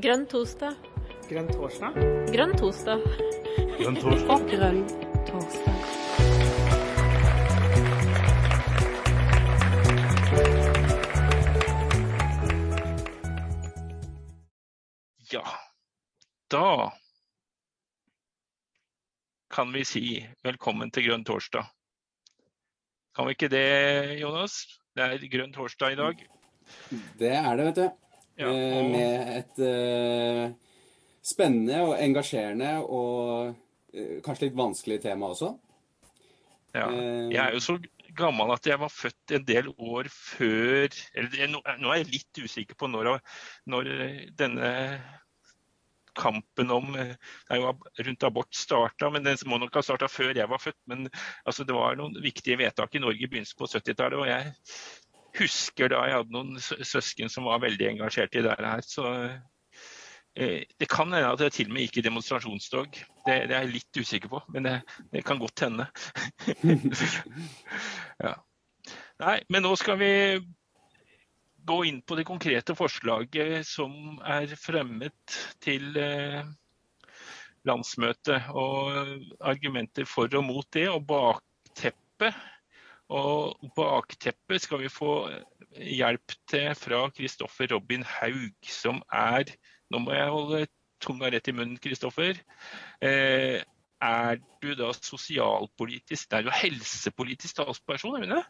Grønn torsdag. Grønn torsdag? Grønn torsdag. Grønn torsdag. Grønn torsdag. Ja, da kan vi si velkommen til grønn torsdag. Kan vi ikke det, Jonas? Det er grønn torsdag i dag. Det er det, vet du. Ja, Eh, og Med et uh, spennende og engasjerende og uh, kanskje litt vanskelig tema også. ja, jeg er jo så gammel at jeg var født en del år før eller Nå er jeg litt usikker på når, når denne kampen om det er jo rundt abort starta, men den må nok ha starta før jeg var født. Men altså, det var noen viktige vedtak i Norge i begynnelsen på 70-tallet. og jeg husker da jeg hadde noen søsken som var veldig engasjert i det her. Så eh, det kan hende at jeg til og med gikk i demonstrasjonstog. Det, det er jeg litt usikker på, men det, det kan godt hende. ja. Nei, men nå skal vi gå inn på det konkrete forslaget som er fremmet til eh, landsmøtet. Og argumenter for og mot det, og bakteppet. Og bakteppet skal vi få hjelp til fra Kristoffer Robin Haug, som er Nå må jeg holde tunga rett i munnen, Kristoffer. Eh, er du da sosialpolitisk, nei, du er helsepolitisk talsperson, er du det?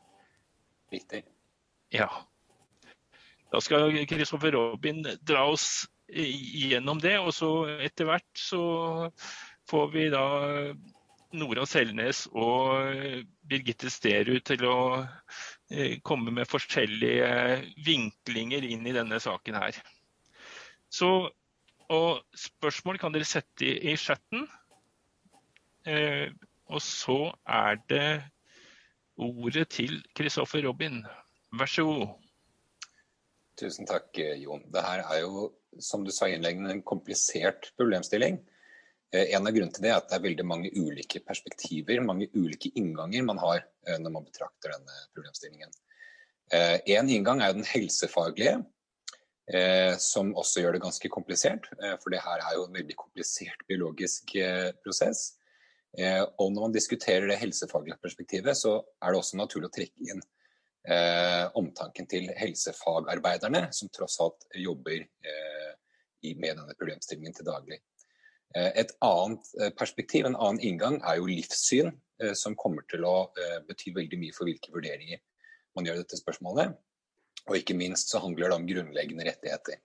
Riktig. Ja. Da skal Kristoffer Robin dra oss gjennom det, og så etter hvert så får vi da Nora Selnes og Birgitte Sterud til å eh, komme med forskjellige vinklinger inn i denne saken her. Så, og spørsmål kan dere sette i, i chatten. Eh, og så er det ordet til Kristoffer Robin. Vær så god. Tusen takk, Jon. Det her er jo, som du sa i innleggene, en komplisert problemstilling. Eh, En av grunnene til det er at det er veldig mange ulike perspektiver, mange ulike innganger man har eh, når man betrakter denne problemstillingen. Eh, En inngang er jo den helsefaglige, som også gjør det ganske komplisert. For det her er jo en veldig komplisert biologisk prosess. Og når man diskuterer det helsefaglige perspektivet, så er det også naturlig å trekke inn omtanken til helsefagarbeiderne, som tross alt jobber med denne problemstillingen til daglig. Eh, Et annet eh, perspektiv, en annen inngang, er jo livssyn, eh, som kommer til å bety veldig mye for hvilke vurderinger man gjør dette spørsmålet. Og ikke minst så handler det om grunnleggende rettigheter.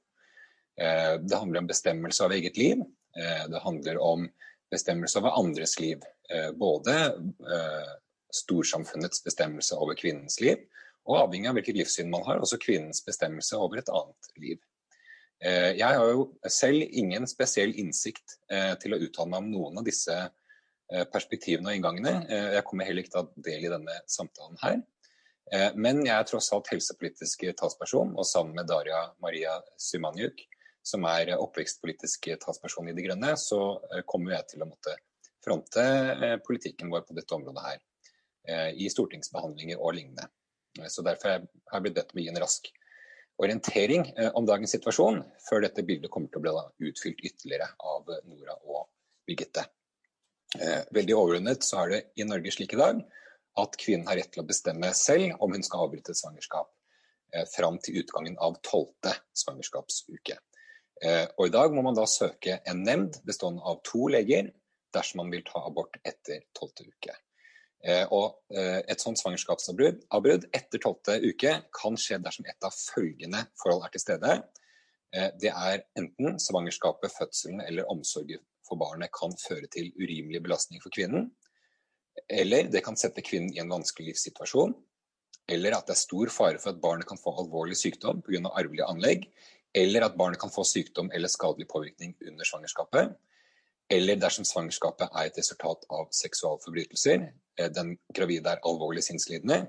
Det handler om bestemmelse av eget liv. Det handler om bestemmelse over andres liv. Både storsamfunnets bestemmelse over kvinnens liv, og avhengig av hvilket livssyn man har, også kvinnens bestemmelse over et annet liv. Eh, Jeg har jo selv ingen spesiell innsikt eh, til å uttale meg om noen av disse eh, perspektivene og inngangene. Eh, Jeg kommer heller ikke til å ta del i denne samtalen her. Men jeg er tross alt helsepolitisk talsperson, og sammen med Daria Maria Symaniuk, som er oppvekstpolitisk talsperson i De Grønne, så kommer jeg til å måtte fronte politikken vår på dette området her i stortingsbehandlinger og lignende. Så Derfor har jeg blitt bedt om å gi en rask orientering eh, om dagens situasjon, før dette bildet kommer til å bli utfylt ytterligere av eh, Nora og Birgitte. Eh, Veldig overordnet så er det i Norge slik i dag at kvinnen har rett til å bestemme selv om hun skal avbryte et svangerskap fram til utgangen av tolvte svangerskapsuke. Og I dag må man da søke en nemnd bestående av to leger dersom man vil ta abort etter tolvte uke. Eh, Og eh, Et sånt svangerskapsavbrudd etter tolvte uke kan skje dersom et av følgende forhold er til stede. Eh, Det er enten svangerskapet, fødselen eller omsorgen for barnet kan føre til urimelig belastning for kvinnen, eller det kan sette kvinnen i en vanskelig livssituasjon, eller at det er stor fare for at barnet kan få alvorlig sykdom pga. arvelige anlegg, eller at barnet kan få sykdom eller skadelig påvirkning under svangerskapet, eller dersom svangerskapet er et resultat av seksualforbrytelser, eh, den gravide er alvorlig sinnslidende,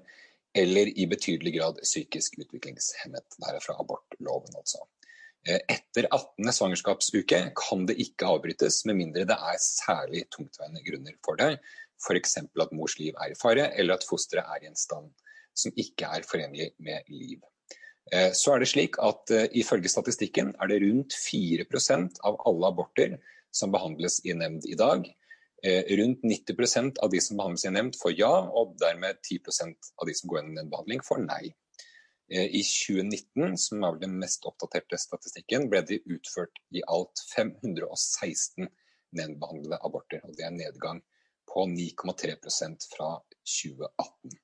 eller i betydelig grad psykisk utviklingshemmet. Det er fra abortloven, altså. Eh, Etter 18. svangerskapsuke kan det ikke avbrytes, med mindre det er særlig tungtveiende grunner for det, f.eks. at mors liv er i fare, eller at fosteret er i en stand som ikke er forenlig med liv. Eh, så er det slik at Ifølge statistikken er det rundt 4% av alle aborter som behandles i nemnd i dag. Eh, rundt 90% av de som behandles i nemnd får ja, og dermed 10% av de som går gjennom nemndbehandling får nei. I 2019, som er den mest oppdaterte statistikken, ble det utført i alt 516 nemndbehandlede aborter. og Det er en nedgang på 9,3% fra 2018.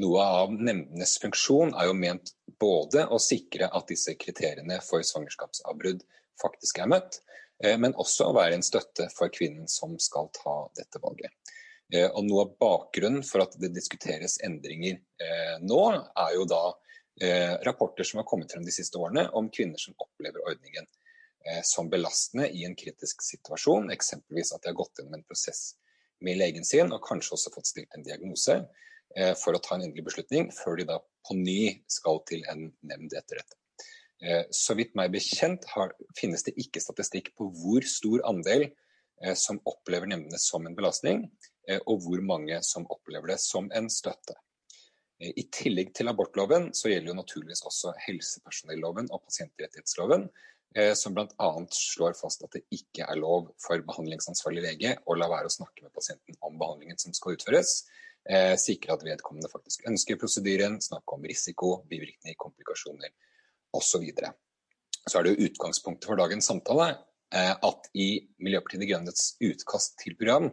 Noe av nemndenes funksjon er jo ment både å sikre at disse kriteriene for svangerskapsavbrudd faktisk er møtt, eh, men også å være en støtte for kvinnen som skal ta dette valget. Eh, og Noe av bakgrunnen for at det diskuteres endringer eh, nå, er jo da rapporter som har kommet frem de siste årene om kvinner som opplever ordningen som belastende i en kritisk situasjon, eksempelvis at de har gått gjennom en prosess med legen sin og kanskje også fått stilt en diagnose, Eh, for å ta en endelig beslutning, før de da på ny skal til en nemnd etter dette. Eh, så vidt meg bekjent har, finnes det ikke statistikk på hvor stor andel eh, som opplever nemndene som en belastning, og hvor mange som opplever det som en støtte. I tillegg til abortloven så gjelder jo naturligvis også helsepersonelloven og pasientrettighetsloven, som bl.a. slår fast at det ikke er lov for behandlingsansvarlig lege å la være å snakke med pasienten om behandlingen som skal utføres, Eh, sikre at vedkommende faktisk ønsker prosedyren, snakke om risiko, bivirkninger, komplikasjoner osv. Så, så er det jo utgangspunktet for dagens samtale eh, at i Miljøpartiet De Grønnes utkast til program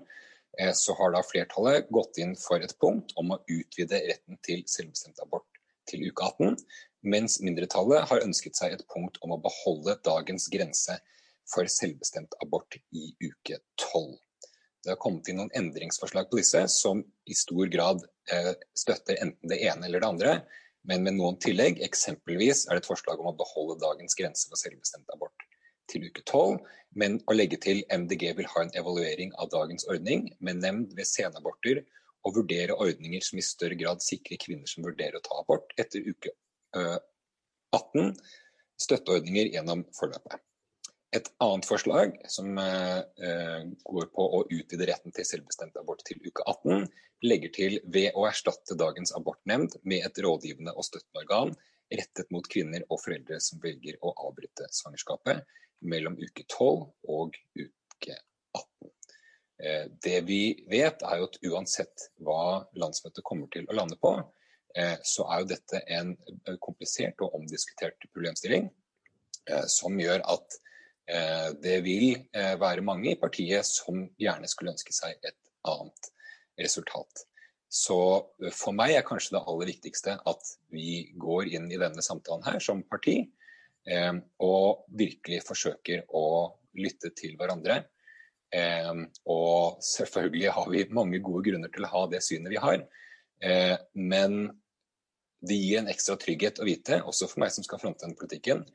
eh, så har da flertallet gått inn for et punkt om å utvide retten til selvbestemt abort til uke 18, mens mindretallet har ønsket seg et punkt om å beholde dagens grense for selvbestemt abort i uke 12. Det har kommet inn noen endringsforslag på disse som i stor grad eh, støtter enten det ene eller det andre, men med noen tillegg. Eksempelvis er det et forslag om å beholde dagens grense for selvbestemt abort til uke 12, men å legge til MDG vil ha en evaluering av dagens ordning med nemnd ved senaborter og vurdere ordninger som i større grad sikrer kvinner som vurderer å ta abort etter uke 18, eh, støtteordninger gjennom forløpet. Et annet forslag, som eh, går på å utvide retten til selvbestemt abort til uke 18, legger til ved å erstatte dagens abortnemnd med et rådgivende og støttende organ rettet mot kvinner og foreldre som velger å avbryte svangerskapet mellom uke 12 og uke 18. Eh, det vi vet, er jo at uansett hva landsmøtet kommer til å lande på, eh, så er jo dette en komplisert og omdiskutert problemstilling som gjør at Eh, det vil eh, være mange i partiet som gjerne skulle ønske seg et annet resultat. Så eh, for meg er kanskje det aller viktigste at vi går inn i denne samtalen her som parti, og virkelig forsøker å lytte til hverandre. Og selvfølgelig har vi mange gode grunner til å ha det synet vi har, men det gir en ekstra trygghet å vite, også for meg som skal fronte den politikken,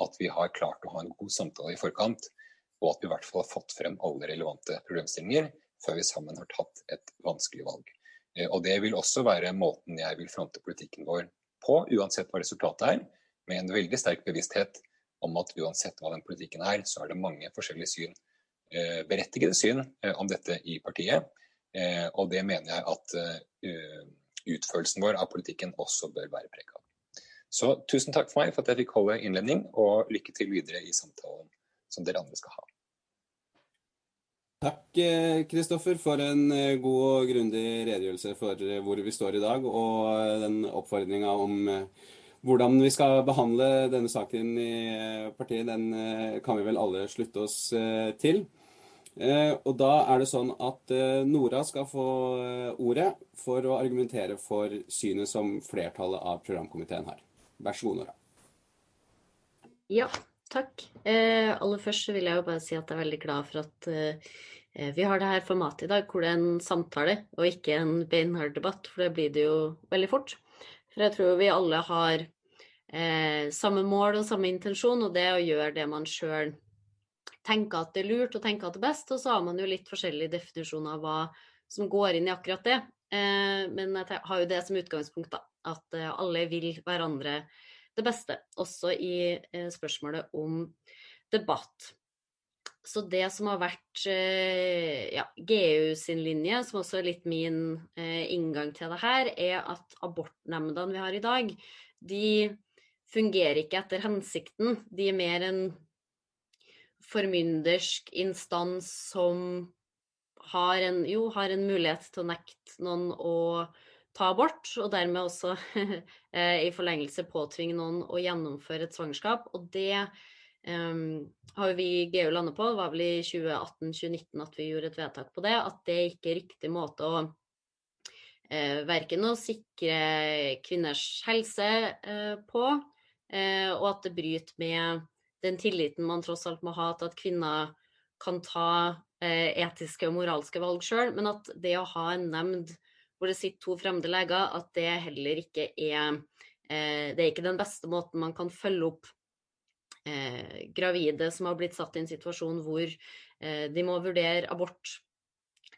at vi har klart å ha en god samtale i forkant, og at vi i hvert fall har fått frem alle relevante problemstillinger før vi sammen har tatt et vanskelig valg. Eh, og Det vil også være måten jeg vil fronte politikken vår på, uansett hva resultatet er, med en veldig sterk bevissthet om at uansett hva den politikken er, så er det mange forskjellige syn, eh, berettigede syn eh, om dette i partiet. Og det mener jeg at utførelsen vår av politikken også bør være preg av. Så tusen takk for meg for at jeg fikk holde innledning, og lykke til videre i samtalen som dere andre skal ha. Takk Kristoffer for en eh, god og grundig redegjørelse for eh, hvor vi står i dag, og eh, den oppfordringa om hvordan vi skal behandle denne saken i partiet, den kan vi vel alle slutte oss til. Og da er det sånn at Nora skal få ordet for å argumentere for synet som flertallet av programkomiteen har. Vær så god, Nora. Ja, takk. Eh, aller først vil jeg jo bare si at jeg er veldig glad for at eh, vi har det her formatet i dag, hvor det er en samtale og ikke en beinhard debatt. For det blir det jo veldig fort. For jeg tror vi alle har eh, samme mål og samme intensjon, og det å gjøre det man sjøl tenker at det er lurt og tenker at det er best. Og så har man jo litt forskjellige definisjoner av hva som går inn i akkurat det. Eh, men jeg har jo det som utgangspunkt, da. At eh, alle vil hverandre det beste. Også i eh, spørsmålet om debatt. Så det som har vært ja, GU sin linje, som også er litt min inngang til det her, er at abortnemndene vi har i dag, de fungerer ikke etter hensikten. De er mer en formyndersk instans som har en, jo, har en mulighet til å nekte noen å ta abort, og dermed også i forlengelse påtvinge noen å gjennomføre et svangerskap. Og det um, har vi i GU landet på, det var vel i 2018-2019 at vi gjorde et vedtak på det, at det ikke er riktig måte å uh, verken å sikre kvinners helse uh, på, uh, og at det bryter med den tilliten man tross alt må ha til at kvinner kan ta eh, etiske og moralske valg sjøl, men at det å ha en nemnd hvor det sitter to fremmede leger, at det heller ikke er eh, Det er ikke den beste måten man kan følge opp eh, gravide som har blitt satt i en situasjon hvor eh, de må vurdere abort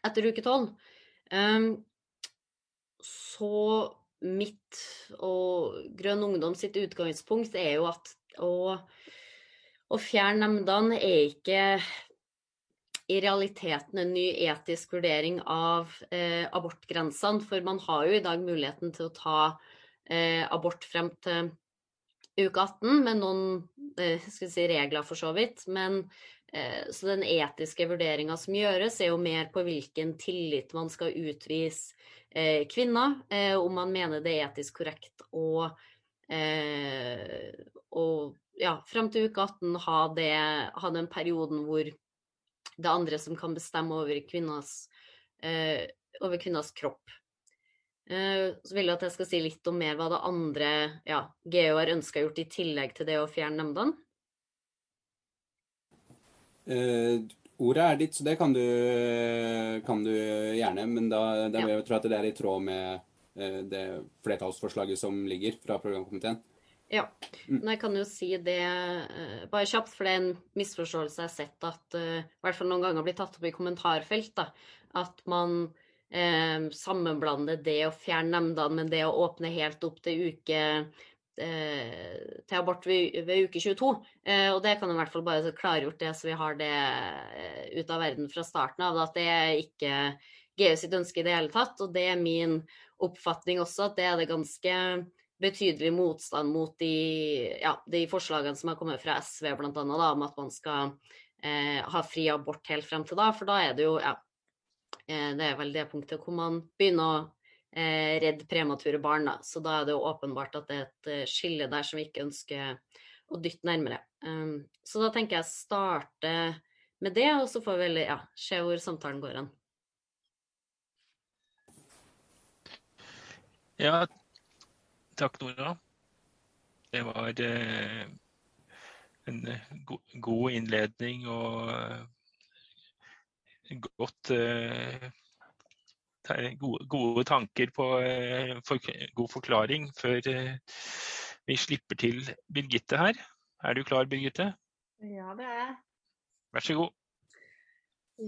etter uke tolv. Um, så mitt og Grønn Ungdom sitt utgangspunkt er jo at å, å fjerne nemndene er ikke i realiteten en ny etisk vurdering av eh, abortgrensene. For man har jo i dag muligheten til å ta eh, abort frem til uke 18, med noen eh, si, regler for så vidt. Men, eh, så den etiske vurderinga som gjøres, er jo mer på hvilken tillit man skal utvise eh, kvinner. Eh, om man mener det er etisk korrekt å og ja, frem til uke 18 ha, det, ha den perioden hvor det andre som kan bestemme over kvinnas, eh, over kvinnas kropp. Eh, så vil jeg at jeg skal si litt om mer hva det andre ja, har ønska gjort i tillegg til det å fjerne nemndene. Eh, ordet er ditt, så det kan du, kan du gjerne. Men da, da vil jeg tro at det er i tråd med eh, det flertallsforslaget som ligger fra programkomiteen. Ja, mm. men jeg kan jo si det uh, bare kjapt, for det er en misforståelse jeg har sett at uh, i hvert fall noen ganger blir tatt opp i kommentarfelt. da, At man uh, sammenblander det å fjerne nemndene med det å åpne helt opp til uke til abort ved, ved uke 22. og det kan i hvert fall bare klargjort det, så vi har det ut av verden fra starten av. At det er ikke GU sitt ønske i det hele tatt. Og det er min oppfatning også, at det er det ganske betydelig motstand mot de, ja, de, forslagene som har kommet fra SV, bl.a. om at man skal eh, ha fri abort helt frem til da. For da er det jo ja, eh, det er vel det punktet hvor man begynner å eh, redde premature barn. Da. Så da er det jo åpenbart at det er et eh, skille der som vi ikke ønsker å dytte nærmere. Um, så da tenker jeg starte med det, og så får vi ja, se hvor samtalen går hen. Ja, Takk, Nora. Det var eh, en go god innledning og eh, godt gode, tanker på god forklaring før vi slipper til Birgitte her. Er du klar, Birgitte? Ja, det er jeg. Vær så god.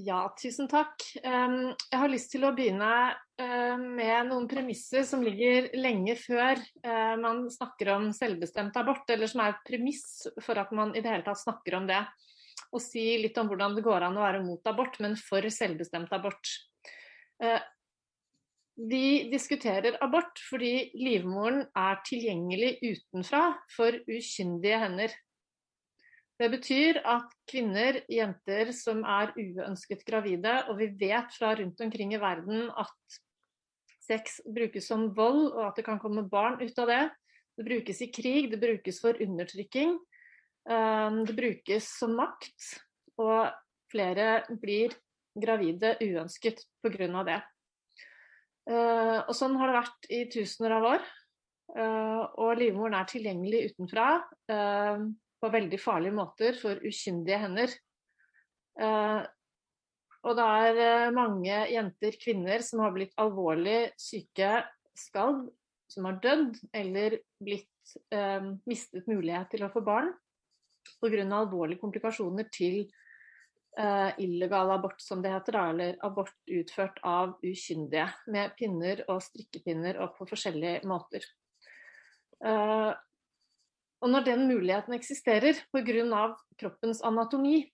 Ja, tusen takk. Jeg har lyst til å begynne med noen premisser som ligger lenge før man snakker om selvbestemt abort, eller som er et premiss for at man i det hele tatt snakker om det. Og si litt om hvordan det går an å være mot abort, men for selvbestemt abort. Vi diskuterer abort fordi livmoren er tilgjengelig utenfra for ukyndige hender. Det betyr at kvinner, jenter som er uønsket gravide, og vi vet fra rundt omkring i verden at sex brukes som vold, og at det kan komme barn ut av det. Det brukes i krig, det brukes for undertrykking. Um, det brukes som makt, og flere blir gravide uønsket pga. det. Uh, og sånn har det vært i tusener av år. Uh, og livmoren er tilgjengelig utenfra. På veldig farlige måter for ukyndige hender. Og det er eh, mange jenter, kvinner, som har blitt alvorlig syke, skadd, som har dødd eller blitt eh, mistet mulighet til å få barn pga. alvorlige komplikasjoner til eh, illegal abort, som det heter, eller abort utført av ukyndige, med pinner og strikkepinner og på forskjellige måter. Eh, og når den muligheten eksisterer pga. kroppens anatomi,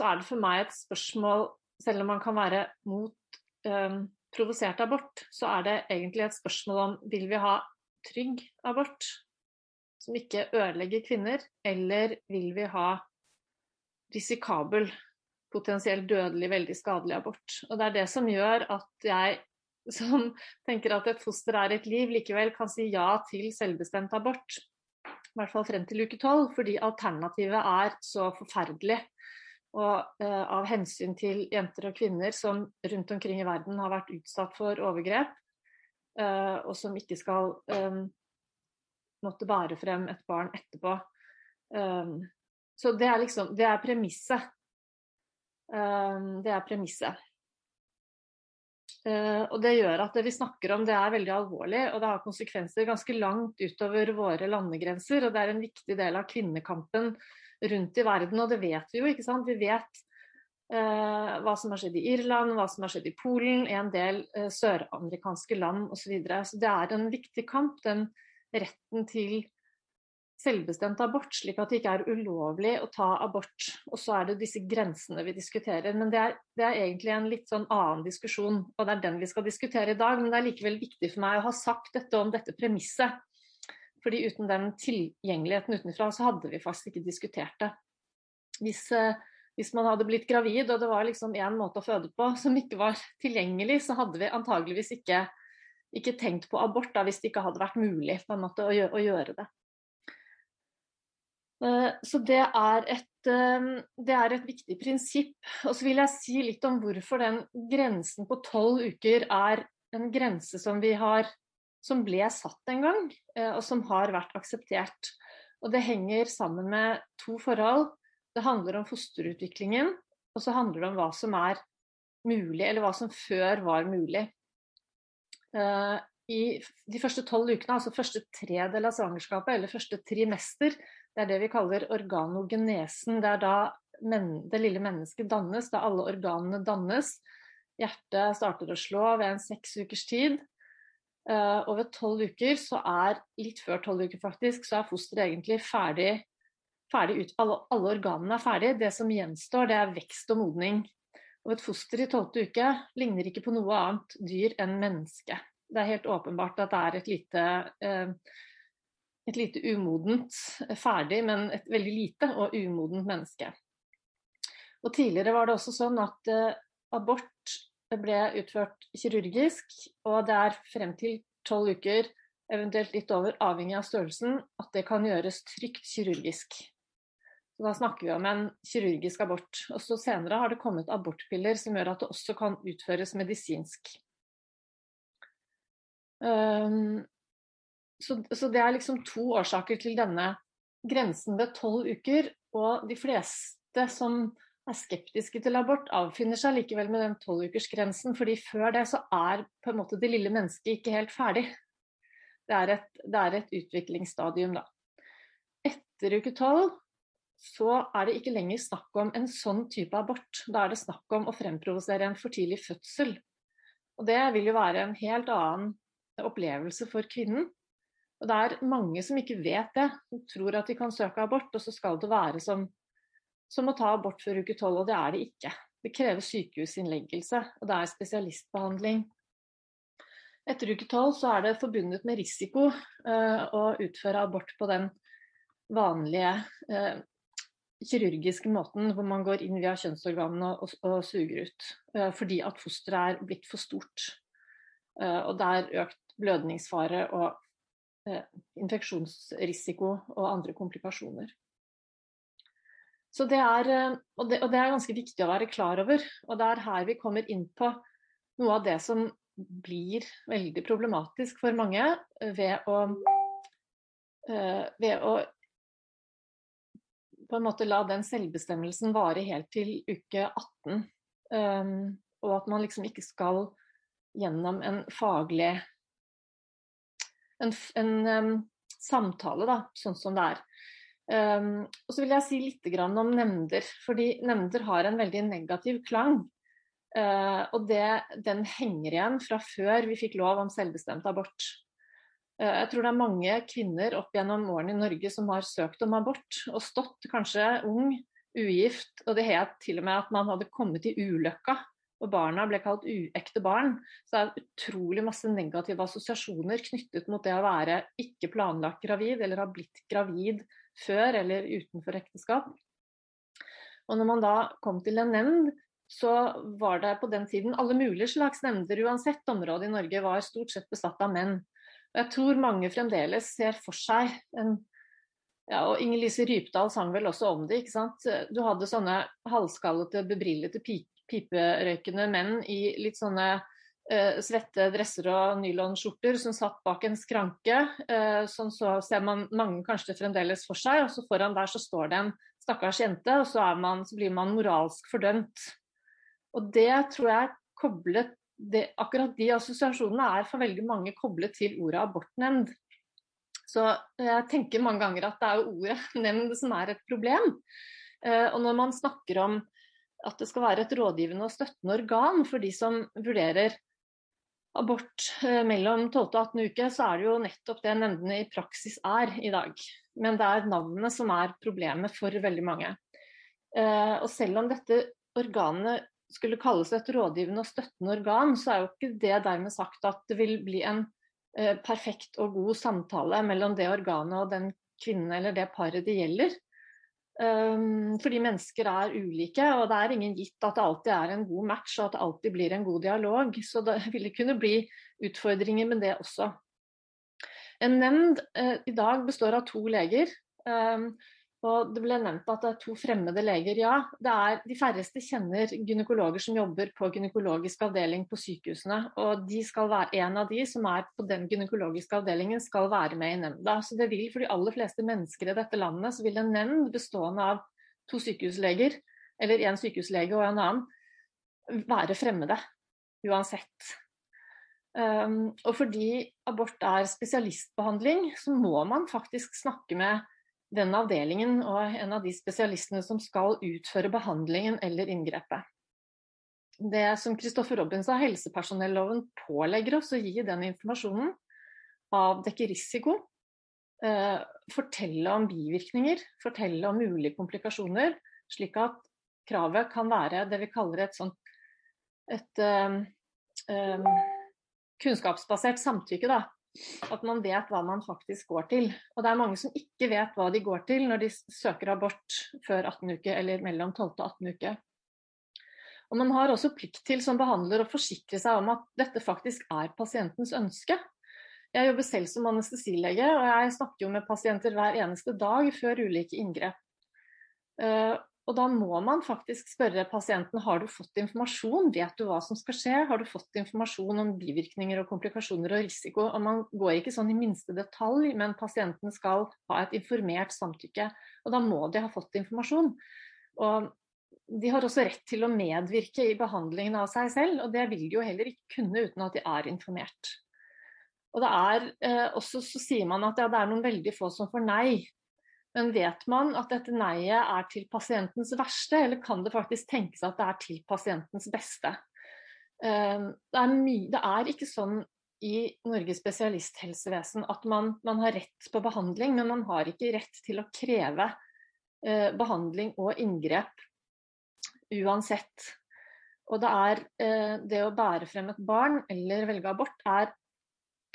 så er det for meg et spørsmål Selv om man kan være mot um, provosert abort, så er det egentlig et spørsmål om vil vi ha trygg abort? som ikke ødelegger kvinner, eller vil vi ha risikabel, potensielt dødelig, veldig skadelig abort? Og det er det som gjør at jeg som tenker at et foster er et liv, likevel kan si ja til selvbestemt abort. I hvert fall frem til uke tolv, fordi alternativet er så forferdelig. Og eh, av hensyn til jenter og kvinner som rundt omkring i verden har vært utsatt for overgrep, eh, og som ikke skal eh, måtte bære frem et barn etterpå. Um, så det er liksom Det er premisset. Um, det er premisset. Uh, og det gjør at det vi snakker om det er veldig alvorlig, og det har konsekvenser ganske langt utover våre landegrenser. Og det er en viktig del av kvinnekampen rundt i verden, og det vet vi jo, ikke sant. Vi vet eh, hva som har skjedd i Irland, hva som har skjedd i Polen, en del eh, søramerikanske land osv. Så, videre. så det er en viktig kamp, den retten til selvbestemt abort, slik at det ikke er ulovlig å ta abort. Og så er det disse grensene vi diskuterer. Men det er, det er, egentlig en litt sånn annen diskusjon, og det er den vi skal diskutere i dag. Men det er likevel viktig for meg å ha sagt dette om dette premisset. Fordi uten den tilgjengeligheten utenfra, så hadde vi faktisk ikke diskutert det. Hvis, eh, hvis man hadde blitt gravid, og det var liksom én måte å føde på som ikke var tilgjengelig, så hadde vi antageligvis ikke, ikke tenkt på abort da, hvis det ikke hadde vært mulig på en måte å gjøre, å gjøre det. Eh, så det er, et, eh, det er et viktig prinsipp. Og så vil jeg si litt om hvorfor den grensen på tolv uker er en grense som vi har som ble satt en gang, eh, og som har vært akseptert. Og det henger sammen med to forhold. Det handler om fosterutviklingen, og så handler det om hva som er mulig, eller hva som før var mulig. I de første tolv ukene, altså første tredel av svangerskapet, eller første trimester, det er det vi kaller organogenesen. Det er da det lille mennesket dannes, da alle organene dannes. Hjertet starter å slå ved en seks ukers tid. Uh, og ved tolv uker, så er litt før tolv uker faktisk, så er fosteret egentlig ferdig, ferdig ut. Alle, alle, organene er ferdige. Det som gjenstår, det er vekst og modning. Og et foster i tolvte uke ligner ikke på noe annet dyr enn menneske. Det er helt åpenbart at det er et lite uh, et lite umodent, eh, ferdig, men et veldig lite og umodent menneske. Og Tidligere var det også sånn at abort ble utført kirurgisk, og det er frem til tolv uker, eventuelt litt over, avhengig av størrelsen, at det kan gjøres trygt kirurgisk. Så Da snakker vi om en kirurgisk abort. Og så Senere har det kommet abortpiller som gjør at det også kan utføres medisinsk. Um, så, så, det er liksom to årsaker til denne grensen ved tolv uker. Og de fleste som er skeptiske til abort, avfinner seg likevel med den tolvukersgrensen. fordi før det så er på en måte det lille mennesket ikke helt ferdig. Det er et, det er et utviklingsstadium, da. Etter uke tolv så er det ikke lenger snakk om en sånn type abort. Da er det snakk om å fremprovosere en for tidlig fødsel. Og det vil jo være en helt annen opplevelse for kvinnen. Og det er mange som ikke vet det, som tror at de kan søke abort, og så skal det være som, som å ta abort før uke tolv, og det er det ikke. Det krever sykehusinnleggelse, og det er spesialistbehandling. Etter uke tolv så er det forbundet med risiko uh, å utføre abort på den vanlige uh, kirurgiske måten hvor man går inn via kjønnsorganene og, og, og suger ut. Uh, fordi at fosteret er blitt for stort. og det er økt blødningsfare og infeksjonsrisiko og andre komplikasjoner. Så det er, eh, og det, og det er ganske viktig å være klar over. Og det er her vi kommer inn på noe av det som blir veldig problematisk for mange ved å, eh, ved å på en måte la den selvbestemmelsen vare helt til uke 18. og at man liksom ikke skal gjennom en faglig en, en um, samtale, da, sånn som det er. Um, og så vil jeg si litt om nemnder, fordi nemnder har en veldig negativ klang. Uh, og det, den henger igjen fra før vi fikk lov om selvbestemt abort. Uh, jeg tror det er mange kvinner opp gjennom årene i Norge som har søkt om abort, og stått kanskje ung, ugift, og det het til og med at man hadde kommet i ulykka og barna ble kalt uekte barn, så er det utrolig masse negative assosiasjoner knyttet mot det å være ikke planlagt gravid, eller ha blitt gravid før eller utenfor ekteskap. Og når man da kom til en nemnd, så var det på den tiden alle mulige slags nemnder, uansett område i Norge, var stort sett besatt av menn. Og jeg tror mange fremdeles ser for seg en ja, og Inger Lise Rypdal sang vel også om det. ikke sant? Du hadde sånne halvskallete, bebrillete, piperøykende menn i litt sånne svette dresser og nylonskjorter som satt bak en skranke. Uh, sånn så ser man mange kanskje fremdeles for seg, og så foran der så står det en stakkars jente, og så, man, så blir man moralsk fordømt. Og det tror jeg koblet det, Akkurat de assosiasjonene er for veldig mange koblet til ordet abortnemnd. Så jeg tenker mange ganger at det er jo ordet nemnd som er et problem. Eh, og når man snakker om at det skal være et rådgivende og støttende organ for de som vurderer abort eh, mellom 12. og 18 uke, så er det jo nettopp det nemndene i praksis er i dag. Men det er navnene som er problemet for veldig mange. Eh, og selv om dette organet skulle kalles et rådgivende og støttende organ, så er jo ikke det dermed sagt at det vil bli en eh, perfekt og god samtale mellom det organet og den kvinnen eller det paret det gjelder. Um, fordi mennesker er ulike, og det er ingen gitt at det alltid er en god match og at det alltid blir en god dialog. Så det ville kunne bli utfordringer med det også. En nemnd uh, i dag består av to leger. Og det ble nevnt at det er to fremmede leger. Ja, det er, de færreste kjenner gynekologer som jobber på gynekologisk avdeling på sykehusene. Og være, en av de som er på den gynekologiske avdelingen, skal være med i nemnda. Så det vil for de aller fleste mennesker i dette landet, så vil en nemnd bestående av to sykehusleger, eller én sykehuslege og en annen, være fremmede. Uansett. Um, og fordi abort er spesialistbehandling, så må man faktisk snakke med den avdelingen og en av de spesialistene som skal utføre behandlingen eller inngrepet. Det som Kristoffer Robin sa, helsepersonelloven pålegger oss å gi den informasjonen, avdekke risiko, eh, fortelle om bivirkninger, fortelle om mulige komplikasjoner, slik at kravet kan være det vi kaller et sånt et, um, kunnskapsbasert samtykke. Da. At man vet hva man faktisk går til. Og det er mange som ikke vet hva de går til når de søker abort før 18 uke eller mellom 12 og 18 uke. Og man har også plikt til som behandler å forsikre seg om at dette faktisk er pasientens ønske. Jeg jobber selv som anestesilege, og jeg snakker jo med pasienter hver eneste dag før ulike inngrep. Eh, og da må man faktisk spørre pasienten har du fått informasjon, vet du hva som skal skje, har du fått informasjon om bivirkninger og komplikasjoner og risiko. Og man går ikke sånn i minste detalj, men pasienten skal ha et informert samtykke. Og da må de ha fått informasjon. Og de har også rett til å medvirke i behandlingen av seg selv, og det vil de jo heller ikke kunne uten at de er informert. Og det er eh, også så sier man at ja, det er noen veldig få som får nei. Men vet man at dette nei-et er til pasientens verste, eller kan det faktisk tenkes at det er til pasientens beste? Ehm, det er, det er ikke sånn i Norges spesialisthelsevesen at man, man, har rett på behandling, men man har ikke rett til å kreve eh, behandling og inngrep uansett. Og det er eh, det å bære frem et barn eller velge abort er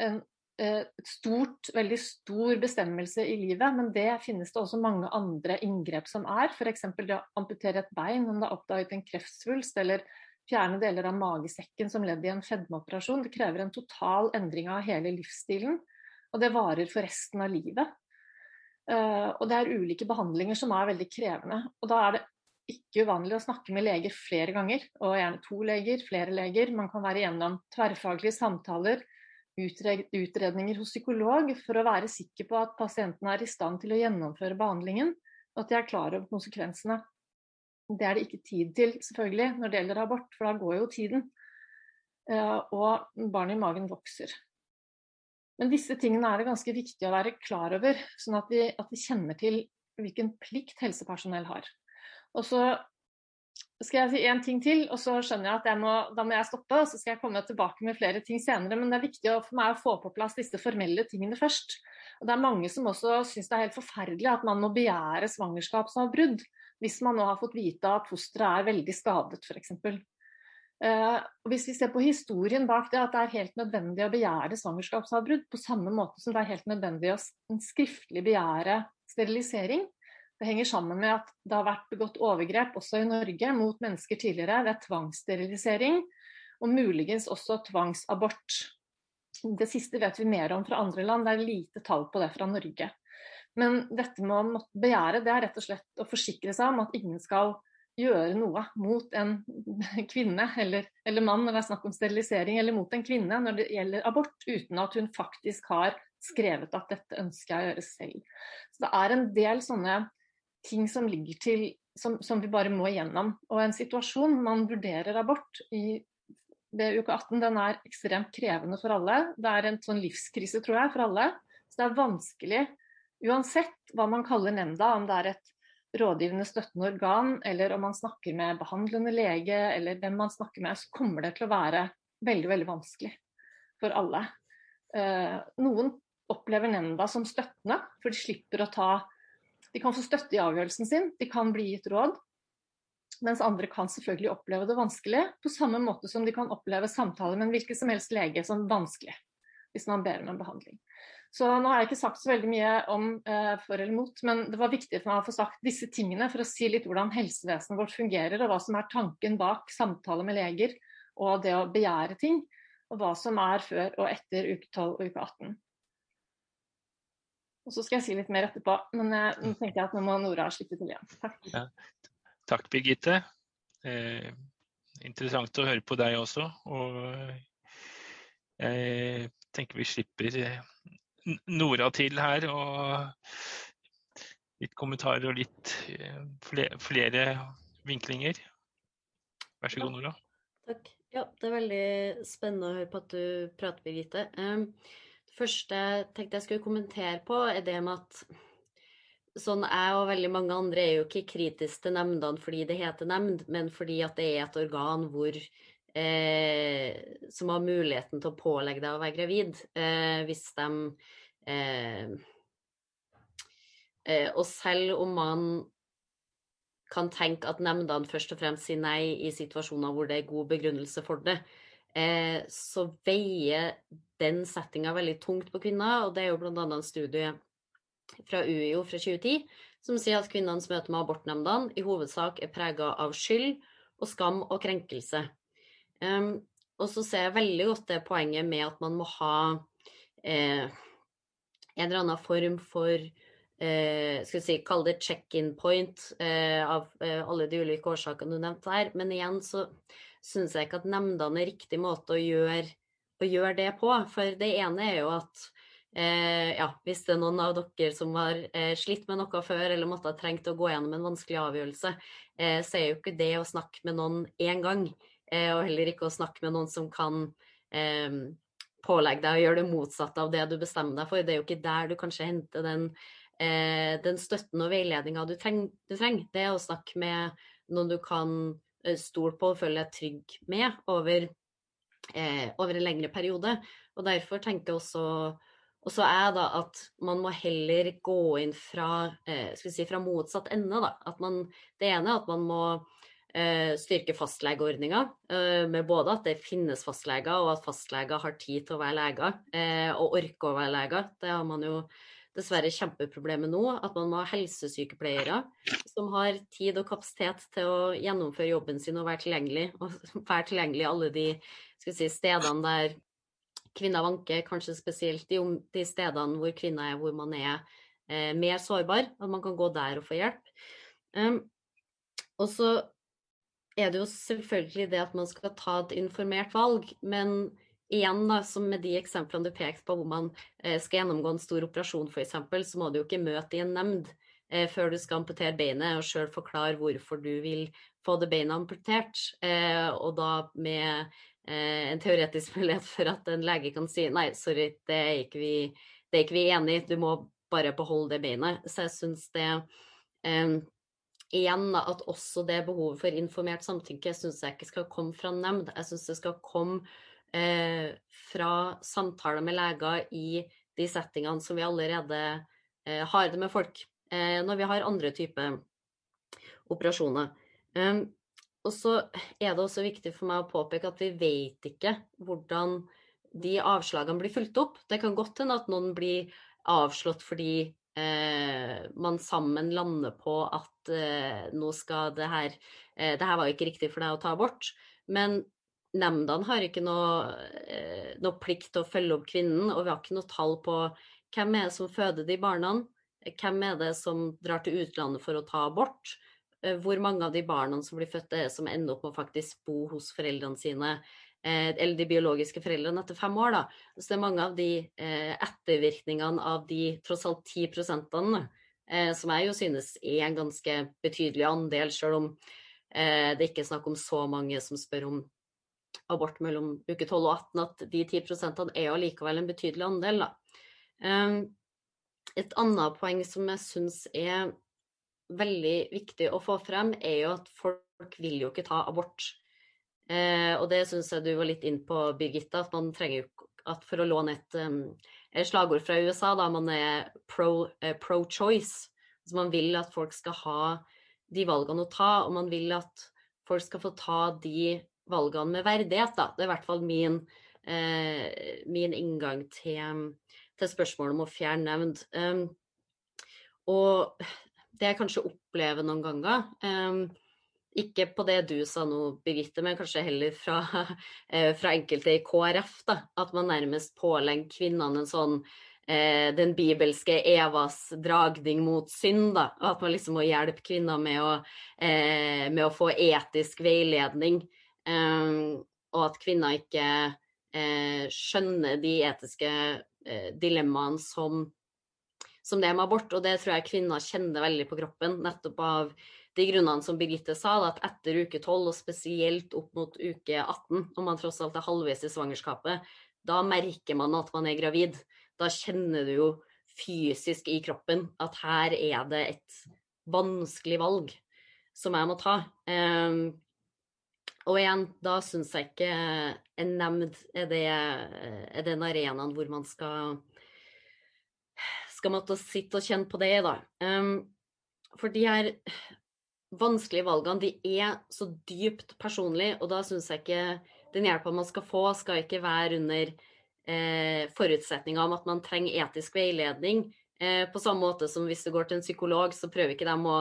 en et stort, veldig stor bestemmelse i livet, men det finnes det også mange andre inngrep som er. F.eks. det å amputere et bein om det er oppdaget en kreftsvulst, eller fjerne deler av magesekken som ledd i en fedmeoperasjon. Det krever en total endring av hele livsstilen, og det varer for resten av livet. Uh, og det er ulike behandlinger som er veldig krevende. Og da er det ikke uvanlig å snakke med leger flere ganger, og gjerne to leger, flere leger. Man kan være igjennom tverrfaglige samtaler utredninger hos psykolog for å være sikker på at pasienten er i stand til å gjennomføre behandlingen, og at de er klar over konsekvensene. Det er det ikke tid til, selvfølgelig, når det gjelder abort, for da går jo tiden. Eh, og barnet i magen vokser. Men disse tingene er det ganske viktig å være klar over, sånn at vi, at vi kjenner til hvilken plikt helsepersonell har. Og så skal jeg si én ting til, og så skjønner jeg at må, da må jeg stoppe. og Så skal jeg komme tilbake med flere ting senere. Men det er viktig for meg å få på plass disse formelle tingene først. Og Det er mange som også syns det er helt forferdelig at man må begjære svangerskapsavbrudd hvis man nå har fått vite at fosteret er veldig skadet, f.eks. Uh, hvis vi ser på historien bak det, at det er helt nødvendig å begjære svangerskapsavbrudd på samme måte som det er helt nødvendig å skriftlig begjære sterilisering. Det henger sammen med at det har vært begått overgrep også i Norge mot mennesker tidligere ved tvangssterilisering, og muligens også tvangsabort. Det siste vet vi mer om fra andre land, det er lite tall på det fra Norge. Men dette med å begjære, det er rett og slett å forsikre seg om at ingen skal gjøre noe mot en kvinne eller, eller, mann når det er snakk om sterilisering, eller mot en kvinne når det gjelder abort, uten at hun faktisk har skrevet at dette ønsker jeg å gjøre selv. Så det er en del sånne ting som ligger til som, som vi bare må igjennom. Og en situasjon man vurderer abort i ved uke 18, den er ekstremt krevende for alle. Det er en sånn livskrise, tror jeg, for alle. Så det er vanskelig, uansett hva man kaller nemnda, om det er et rådgivende støttende organ, eller om man snakker med behandlende lege, eller hvem man snakker med, så kommer det til å være veldig, veldig vanskelig for alle. Eh, noen opplever nemnda som støttende, for de slipper å ta De kan få støtte i avgjørelsen sin, de kan bli gitt råd. Mens andre kan selvfølgelig oppleve det vanskelig, på samme måte som de kan oppleve samtaler med en hvilken som helst lege som vanskelig, hvis man ber om en behandling. Så nå har jeg ikke sagt så veldig mye om eh, for eller mot, men det var viktig for meg å få sagt disse tingene for å si litt hvordan helsevesenet vårt fungerer, og hva som er tanken bak samtale med leger og det å begjære ting. Og hva som er før og etter uke 12 og uke 18. Og så skal jeg si litt mer etterpå, men eh, nå tenker jeg at nå må Nora slippe til igjen. Takk. Ja. Takk, Birgitte. Eh, interessant å høre på deg også. Og jeg tenker vi slipper Nora til her. Og litt kommentarer og litt eh, flere, flere vinklinger. Vær så god, Nora. Takk. Ja, det er veldig spennende å høre på at du prater, Birgitte. Um, første tenkte jeg skulle kommentere på, er det med at sånn jeg og veldig mange andre er jo ikke kritiske til nemndene fordi det heter nemnd, men fordi at det er et organ hvor eh, som har muligheten til å pålegge deg å være gravid eh, hvis de eh, eh, Og selv om man kan tenke at nemndene først og fremst sier nei i situasjoner hvor det er god begrunnelse for det, eh, så veier den settinga veldig tungt på kvinner. Og det er jo bl.a. en studie fra UiO fra 2010 som sier at kvinnenes møte med abortnemndene i hovedsak er prega av skyld og skam og krenkelse. Um, og så ser jeg veldig godt det poenget med at man må ha eh, en eller annen form for eh, skal vi si, Kall det check-in point eh, av eh, alle de ulike årsakene du nevnte her. Men igjen så syns jeg ikke at nemndene er riktig måte å gjøre, å gjøre, det på. For det ene er jo at eh, ja, hvis det er noen av dere som har eh, slitt med noe før eller måtte ha trengt å gå gjennom en vanskelig avgjørelse, så er jo ikke det å snakke med noen én gang Eh, og heller ikke å snakke med noen som kan eh, pålegge deg å gjøre det motsatte av det du bestemmer deg for. Det er jo ikke der du kanskje henter den, eh, den støtten og veiledninga du, treng, du, trenger. Det er å snakke med noen du kan stole på og føler deg trygg med over, over en lengre periode. Og derfor tenker jeg også også er da at man må heller gå inn fra, eh, si, fra motsatt ende. Da. Man, det ene er at man må Eh, styrke fastlegeordninga, eh, med både at det finnes fastleger, og at fastleger har tid til å være leger, eh, og orker å være leger. Det har man jo dessverre kjempeproblemet nå, at man må ha helsesykepleiere som har tid og kapasitet til å gjennomføre jobben sin og være tilgjengelig, og være tilgjengelig alle de si, stedene der kvinner vanker, kanskje spesielt de, de, stedene hvor kvinner er hvor man er eh, mer sårbar, at man kan gå der og få hjelp. Um, og så er det jo selvfølgelig det at man skal ta et informert valg. Men igjen, da, som med de eksemplene du pekte på, hvor man eh, skal gjennomgå en stor operasjon f.eks., så må du jo ikke møte i en nemnd eh, før du skal amputere beinet, og sjøl forklare hvorfor du vil få det beinet amputert. Eh, og da med en teoretisk mulighet for at en lege kan si nei, sorry, det er ikke vi, det er ikke vi enig i, du må bare beholde det beinet. Så jeg syns det eh, igjen at også det behovet for informert samtykke syns jeg ikke skal komme fra nemnd. Jeg syns det skal komme eh, fra samtaler med leger i de settingene som vi allerede eh, har det med folk, eh, når vi har andre typer operasjoner. Um, og så er det også viktig for meg å påpeke at vi vet ikke hvordan de avslagene blir fulgt opp. Det kan godt hende at noen blir avslått fordi eh, man sammen lander på at nå skal det her Det her var ikke riktig for deg å ta abort. Men nemndene har ikke noe, eh, noe, plikt til å følge opp kvinnen, og vi har ikke noe tall på hvem er det som føder de barna, hvem er det som drar til utlandet for å ta abort. Eh, hvor mange av de barna som blir født, er som ender opp med å faktisk bo hos foreldrene sine, eh, eller de biologiske foreldrene etter fem år. Da. Så det er mange av de ettervirkningene av de tross alt ti prosentene som jeg jo synes er en ganske betydelig andel, selv om det ikke er snakk om så mange som spør om abort mellom uke 12 og 18, at de 10 prosentene er jo likevel en betydelig andel. Da. Et annet poeng som jeg syns er veldig viktig å få frem, er jo at folk vil jo ikke ta abort. Eh, og det syns jeg du var litt inn på, Birgitta, at man trenger jo at for å låne et, et slagord fra USA, da man er pro-choice. Pro altså man vil at folk skal ha de valgene å ta, og man vil at folk skal få ta de valgene med verdighet. Da. Det er i hvert fall min, eh, min inngang til, til, spørsmålet om å fjerne nevnd. Um, og det jeg kanskje opplever noen ganger. Um, ikke på det du sa nå, Birgitte, men kanskje heller fra, uh, fra enkelte i KrF. Da, at man nærmest pålegger kvinnene en sånn uh, den bibelske Evas dragning mot synd. Da, at man liksom må hjelpe kvinner med å, uh, med å få etisk veiledning. Og at kvinner ikke skjønner de etiske dilemmaene som som det med abort. Og det tror jeg kvinner kjenner veldig på kroppen, nettopp av de grunnene som Birgitte sa, at etter uke 12, og spesielt opp mot uke 18, når man tross alt er halvveis i svangerskapet, da merker man at man er gravid. Da kjenner du jo fysisk i kroppen at her er det et vanskelig valg som jeg må ta. Um, og igjen, da syns jeg ikke en nemnd er, det, er den arenaen hvor man skal skal måtte sitte og kjenne på det, da. Um, for de her vanskelige valgene, de er så dypt personlige, og da syns jeg ikke den hjelpa man skal få, skal ikke være under eh, forutsetninga om at man trenger etisk veiledning. Eh, på samme måte som hvis du går til en psykolog, så prøver ikke de å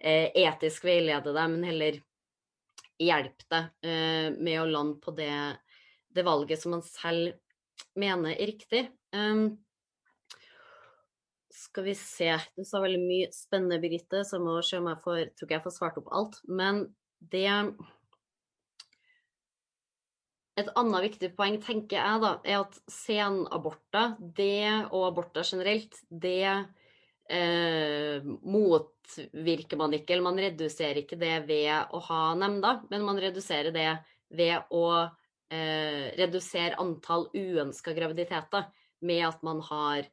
eh, etisk veilede deg, men heller hjelpe deg eh, med å lande på det, det, valget som man selv mener er riktig. Um, skal vi se. Du sa veldig mye spennende, Birgitte, så må se om jeg får Tror ikke jeg får svart opp alt. Men det Et annet viktig poeng, tenker jeg, da, er at senaborter, og aborter generelt, det eh, motvirker man ikke, eller man reduserer ikke det ved å ha nemnda, men man reduserer det ved å eh, redusere antall uønska graviditeter med at man har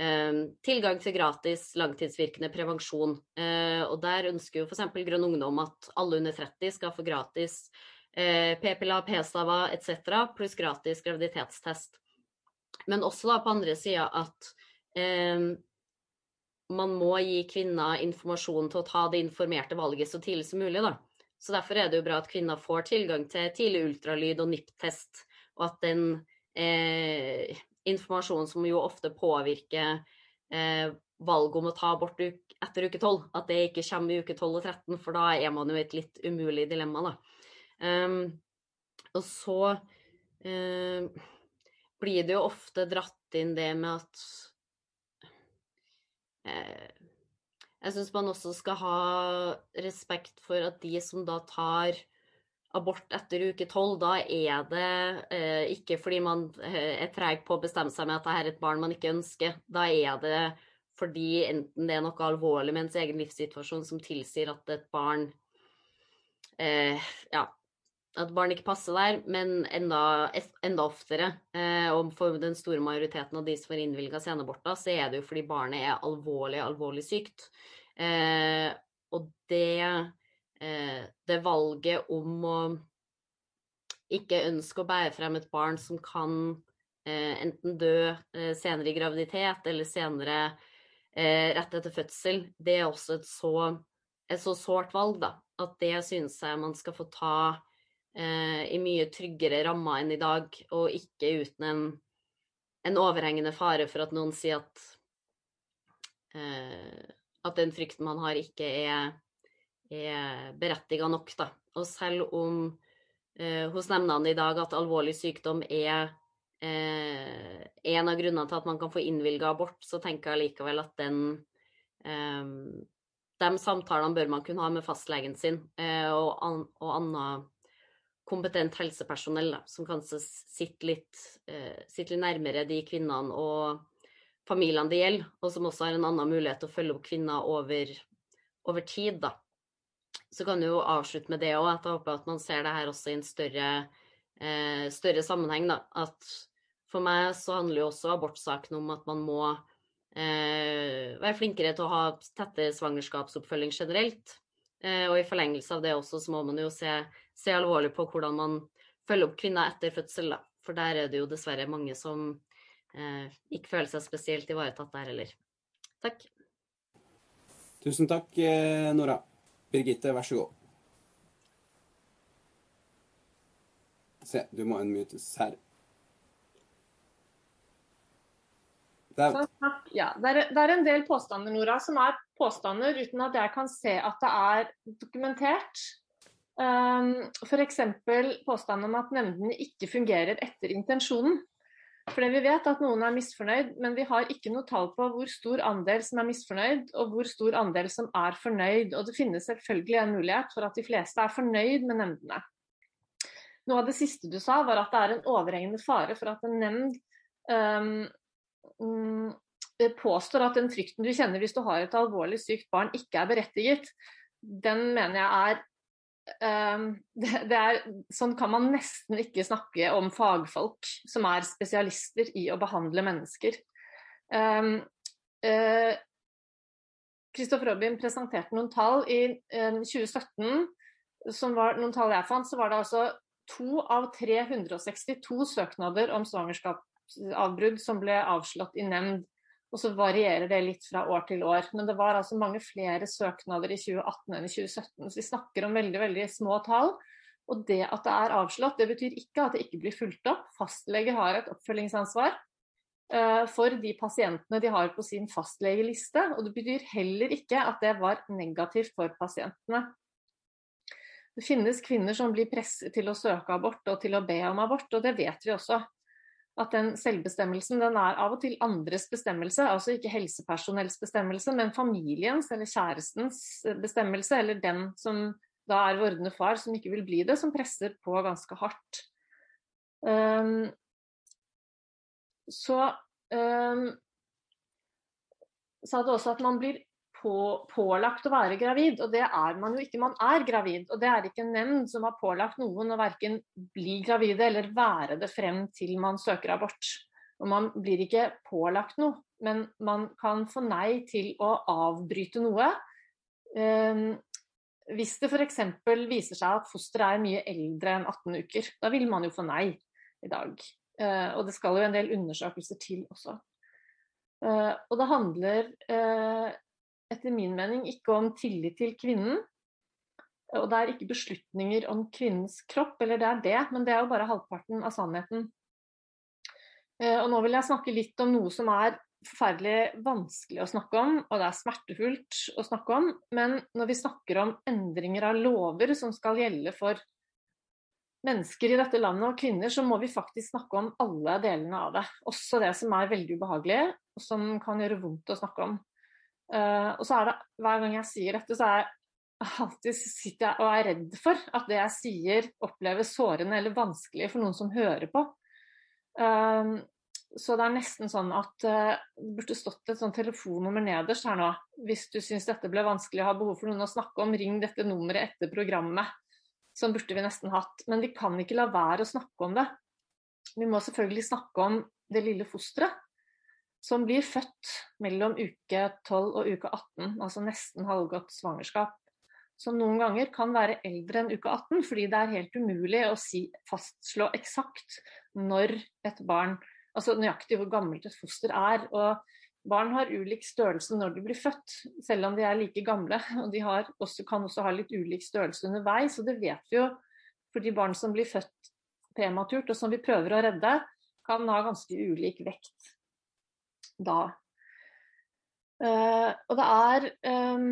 Ehm, tilgang til gratis langtidsvirkende prevensjon. Eh, og der ønsker jo f.eks. Grønn Ungdom at alle under 30 skal få gratis eh, p-piller, p-stava etc., pluss gratis graviditetstest. Men også da på andre sida at eh, man må gi kvinner informasjon til å ta det informerte valget så tidlig som mulig. da. Så Derfor er det jo bra at kvinner får tilgang til tidlig ultralyd og NIPT-test, og at den eh, informasjonen som jo ofte påvirker eh, valget om å ta abort etter uke 12, at det ikke kommer i uke 12 og 13, for da er man jo i et litt umulig dilemma, da. Um, og så um, blir det jo ofte dratt inn det med at Jeg syns man også skal ha respekt for at de som da tar abort etter uke tolv, da er det eh, ikke fordi man eh, er treg på å bestemme seg med at dette er et barn man ikke ønsker. Da er det fordi enten det er noe alvorlig med ens egen livssituasjon som tilsier at et barn eh, Ja, at barn ikke passer der, men enda, enda oftere, eh, og for den store majoriteten av de som får innvilga senaborter, så er det jo fordi barnet er alvorlig, alvorlig sykt. Eh, og det Eh, det valget om å ikke ønske å bære frem et barn som kan eh, enten dø eh, senere i graviditet eller senere rett etter fødsel, det er også et så, et så sårt valg, da. at det synes jeg man skal få ta eh, i mye tryggere rammer enn i dag, og ikke uten en, en overhengende fare for at noen sier at eh, at den frykten man har, ikke er, er berettiga nok, da. Og selv om eh, hos nemndene i dag at alvorlig sykdom er eh, en av grunnene til at man kan få innvilga abort, så tenker jeg likevel at den eh, de samtalene bør man kunne ha med fastlegen sin eh, og, an, og annet kompetent helsepersonell da, som kanskje sitter litt, eh, sitter litt nærmere de kvinnene og familiene det gjelder, og som også har en annen mulighet til å følge opp kvinner over, over tid. Da. Så kan du jo avslutte med det òg, at jeg håper at man ser det her også i en større, eh, større sammenheng. Da. At for meg så handler jo også abortsaken om at man må eh, være flinkere til å ha tettere svangerskapsoppfølging generelt. Eh, og i forlengelse av det også, så må man jo se, se alvorlig på hvordan man følger opp kvinner etter fødsel. Da. For der er det jo dessverre mange som eh, ikke føler seg spesielt ivaretatt der heller. Takk. Tusen takk, eh, Nora. Birgitte, vær så god. Se, du må unmutes her. Der. er... Ja, det, er, det en del påstander Nora, som er påstander uten at jeg kan se at det er dokumentert. Um, F.eks. påstanden om at nemndene ikke fungerer etter intensjonen. Fordi vi vet at noen er misfornøyd, men vi har ikke noe tall på hvor stor andel som er misfornøyd, og hvor stor andel som er fornøyd. Og det finnes selvfølgelig en mulighet for at de fleste er fornøyd med nemndene. Noe av det siste du sa, var at det er en overhengende fare for at en nemnd um, påstår at den frykten du kjenner hvis du har et alvorlig sykt barn, ikke er berettiget. Den mener jeg er Ehm, det, er, sånn kan man nesten ikke snakke om fagfolk som er spesialister i å behandle mennesker. Kristoffer um, uh, Robin presenterte noen tall i um, 2017. Som var noen tall jeg fant, så var det altså to av 362 søknader om svangerskapsavbrudd som ble avslått i nemnd og så varierer det litt fra år til år. Men det var altså mange flere søknader i 2018 enn i 2017. Så vi snakker om veldig, veldig små tall. Og det at det er avslått, det betyr ikke at det ikke blir fulgt opp. Fastlege har et oppfølgingsansvar uh, for de pasientene de har på sin fastlegeliste. Og det betyr heller ikke at det var negativt for pasientene. Det finnes kvinner som blir presset til å søke abort og til å be om abort, og det vet vi også at den selvbestemmelsen den er av og til andres bestemmelse, altså ikke helsepersonells bestemmelse, men familiens eller kjærestens bestemmelse, eller den som da er vordende far som ikke vil bli det, som presser på ganske hardt. Um, så um, sa det også at man blir på, pålagt å være gravid, og det er man jo ikke. Man er gravid, og det er ikke en nemnd som har pålagt noen å verken bli gravide eller være det frem til man søker abort. Og man blir ikke pålagt noe, men man kan få nei til å avbryte noe. Um, hvis det f.eks. viser seg at fosteret er mye eldre enn 18 uker, da vil man jo få nei i dag. Uh, og det skal jo en del undersøkelser til også. Uh, og det handler uh, etter min mening ikke om tillit til kvinnen. Og det er ikke beslutninger om kvinnens kropp, eller det er det, men det er jo bare halvparten av sannheten. Eh, og nå vil jeg snakke litt om noe som er forferdelig vanskelig å snakke om, og det er smertefullt å snakke om. Men når vi snakker om endringer av lover som skal gjelde for mennesker i dette landet og kvinner, så må vi faktisk snakke om alle delene av det. Også det som er veldig ubehagelig, og som kan gjøre vondt å snakke om. Uh, og så er det, Hver gang jeg sier dette, så er jeg alltid sitter jeg og er redd for at det jeg sier oppleves sårende eller vanskelig for noen som hører på. Um, så det er nesten sånn at uh, det burde stått et sånn telefonnummer nederst her nå. Hvis du syns dette ble vanskelig og har behov for noen å snakke om, ring dette nummeret etter programmet. Sånn burde vi nesten hatt. Men vi kan ikke la være å snakke om det. Vi må selvfølgelig snakke om det lille fosteret som blir født mellom uke 12 og uke 18, altså nesten halvgått svangerskap. Som noen ganger kan være eldre enn uke 18, fordi det er helt umulig å si, fastslå eksakt når et barn Altså nøyaktig hvor gammelt et foster er. Og barn har ulik størrelse når de blir født, selv om de er like gamle. Og de også, kan også ha litt ulik størrelse underveis, og det vet vi jo fordi barn som blir født prematurt, og som vi prøver å redde, kan ha ganske ulik vekt da. Uh, og det er um,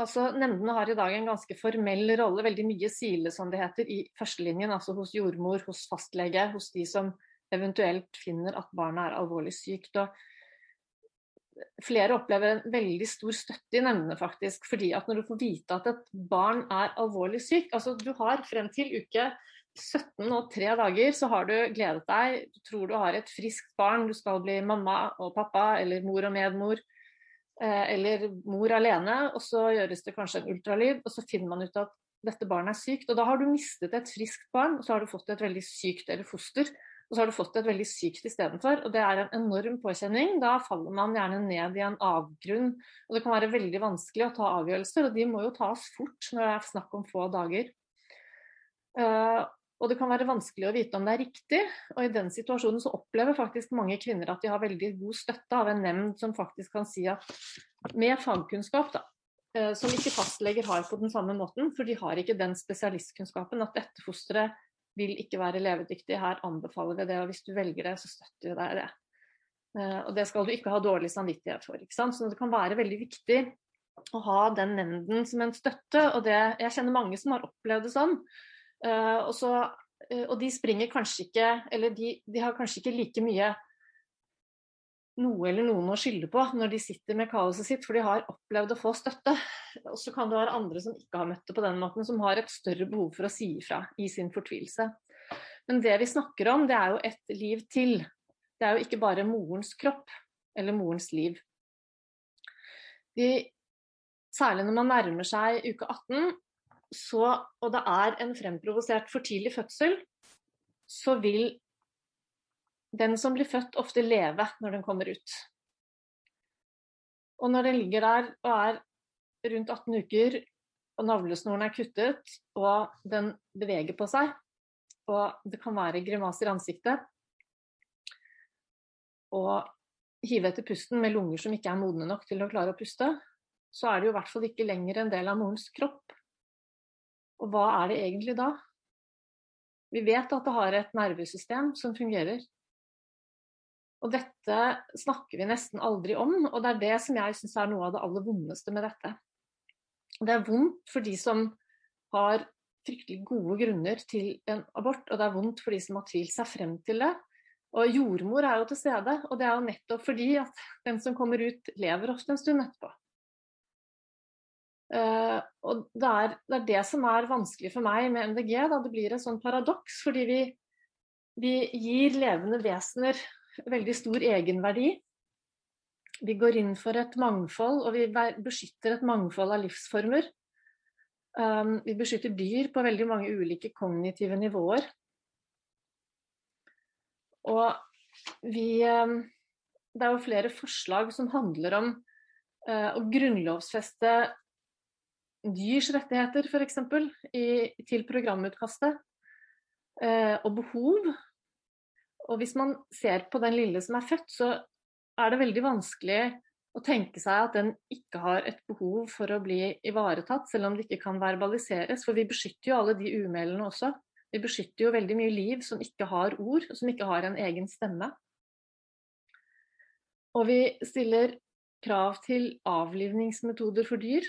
altså Nemndene har i dag en ganske formell rolle, veldig mye sile som det heter, i førstelinjen. Altså hos jordmor, hos fastlege, hos de som eventuelt finner at barnet er alvorlig sykt. og flere opplever en veldig stor støtte i nemndene, faktisk. fordi at når du får vite at et barn er alvorlig syk altså Du har frem til uke 17 og 3 dager så har du gledet deg, du tror du har et friskt barn, du skal bli mamma og pappa eller mor og medmor. Eh, eller mor alene, og så gjøres det kanskje en ultralyd, og så finner man ut at dette barnet er sykt. Og da har du mistet et friskt barn, og så har du fått et veldig sykt eller foster og så har du fått et veldig sykt istedenfor. Og det er en enorm påkjenning. Da faller man gjerne ned i en avgrunn. Og det kan være veldig vanskelig å ta avgjørelser, og de må jo tas fort når det er snakk om få dager. Og det kan være vanskelig å vite om det er riktig, og i den situasjonen så opplever faktisk mange kvinner at de har veldig god støtte av en nemnd som faktisk kan si at med fagkunnskap, da, uh, som ikke fastleger har på den samme måten, for de har ikke den spesialistkunnskapen at dette fosteret vil ikke være levedyktig. Her anbefaler vi det, og hvis du velger det, så støtter vi deg det. Eh, og det skal du ikke ha dårlig samvittighet for. ikke sant? Så det kan være veldig viktig å ha den nemnden som en støtte. og det, Jeg kjenner mange som har opplevd det sånn. Eh, og, så, eh, og de springer kanskje ikke Eller de, de har kanskje ikke like mye noe eller noen å skylde på når de sitter med kaoset sitt, for de har opplevd å få støtte. Og så kan det være andre som ikke har møtt det på den måten, som har et større behov for å si ifra i sin fortvilelse. Men det vi snakker om, det er jo et liv til. Det er jo ikke bare morens kropp eller morens liv. De, særlig når man nærmer seg uke 18, så, og det er en fremprovosert for tidlig fødsel, så vil den som blir født, ofte leve når den kommer ut. Og når den ligger der og er rundt 18 uker, og navlesnoren er kuttet, og den beveger på seg, og det kan være grimaser i ansiktet, og hive etter pusten med lunger som ikke er modne nok til å klare å puste, så er det jo i hvert fall ikke lenger en del av morens kropp. Og hva er det egentlig da? Vi vet at det har et nervesystem som fungerer. Og dette snakker vi nesten aldri om, og det er det som jeg syns er noe av det aller vondeste med dette. Det er vondt for de som har fryktelig gode grunner til en abort, og det er vondt for de som har tvilt seg frem til det. Og jordmor er jo til stede, og det er jo nettopp fordi at den som kommer ut, lever ofte en stund etterpå. Uh, og det er, det er, det som er vanskelig for meg med MDG. Da. Det blir et sånn paradoks, fordi vi, vi gir levende vesener veldig stor egenverdi. Vi går inn for et mangfold, og vi beskytter et mangfold av livsformer. Um, vi beskytter dyr på veldig mange ulike kognitive nivåer. Og vi um, Det er jo flere forslag som handler om uh, å grunnlovfeste dyrs rettigheter, f.eks. til programutkastet. Uh, og behov og hvis man ser på den lille som er født, så er det veldig vanskelig å tenke seg at den ikke har et behov for å bli ivaretatt, selv om det ikke kan verbaliseres. For vi beskytter jo alle de umælende også. Vi beskytter jo veldig mye liv som ikke har ord, som ikke har en egen stemme. Og vi stiller krav til avlivningsmetoder for dyr.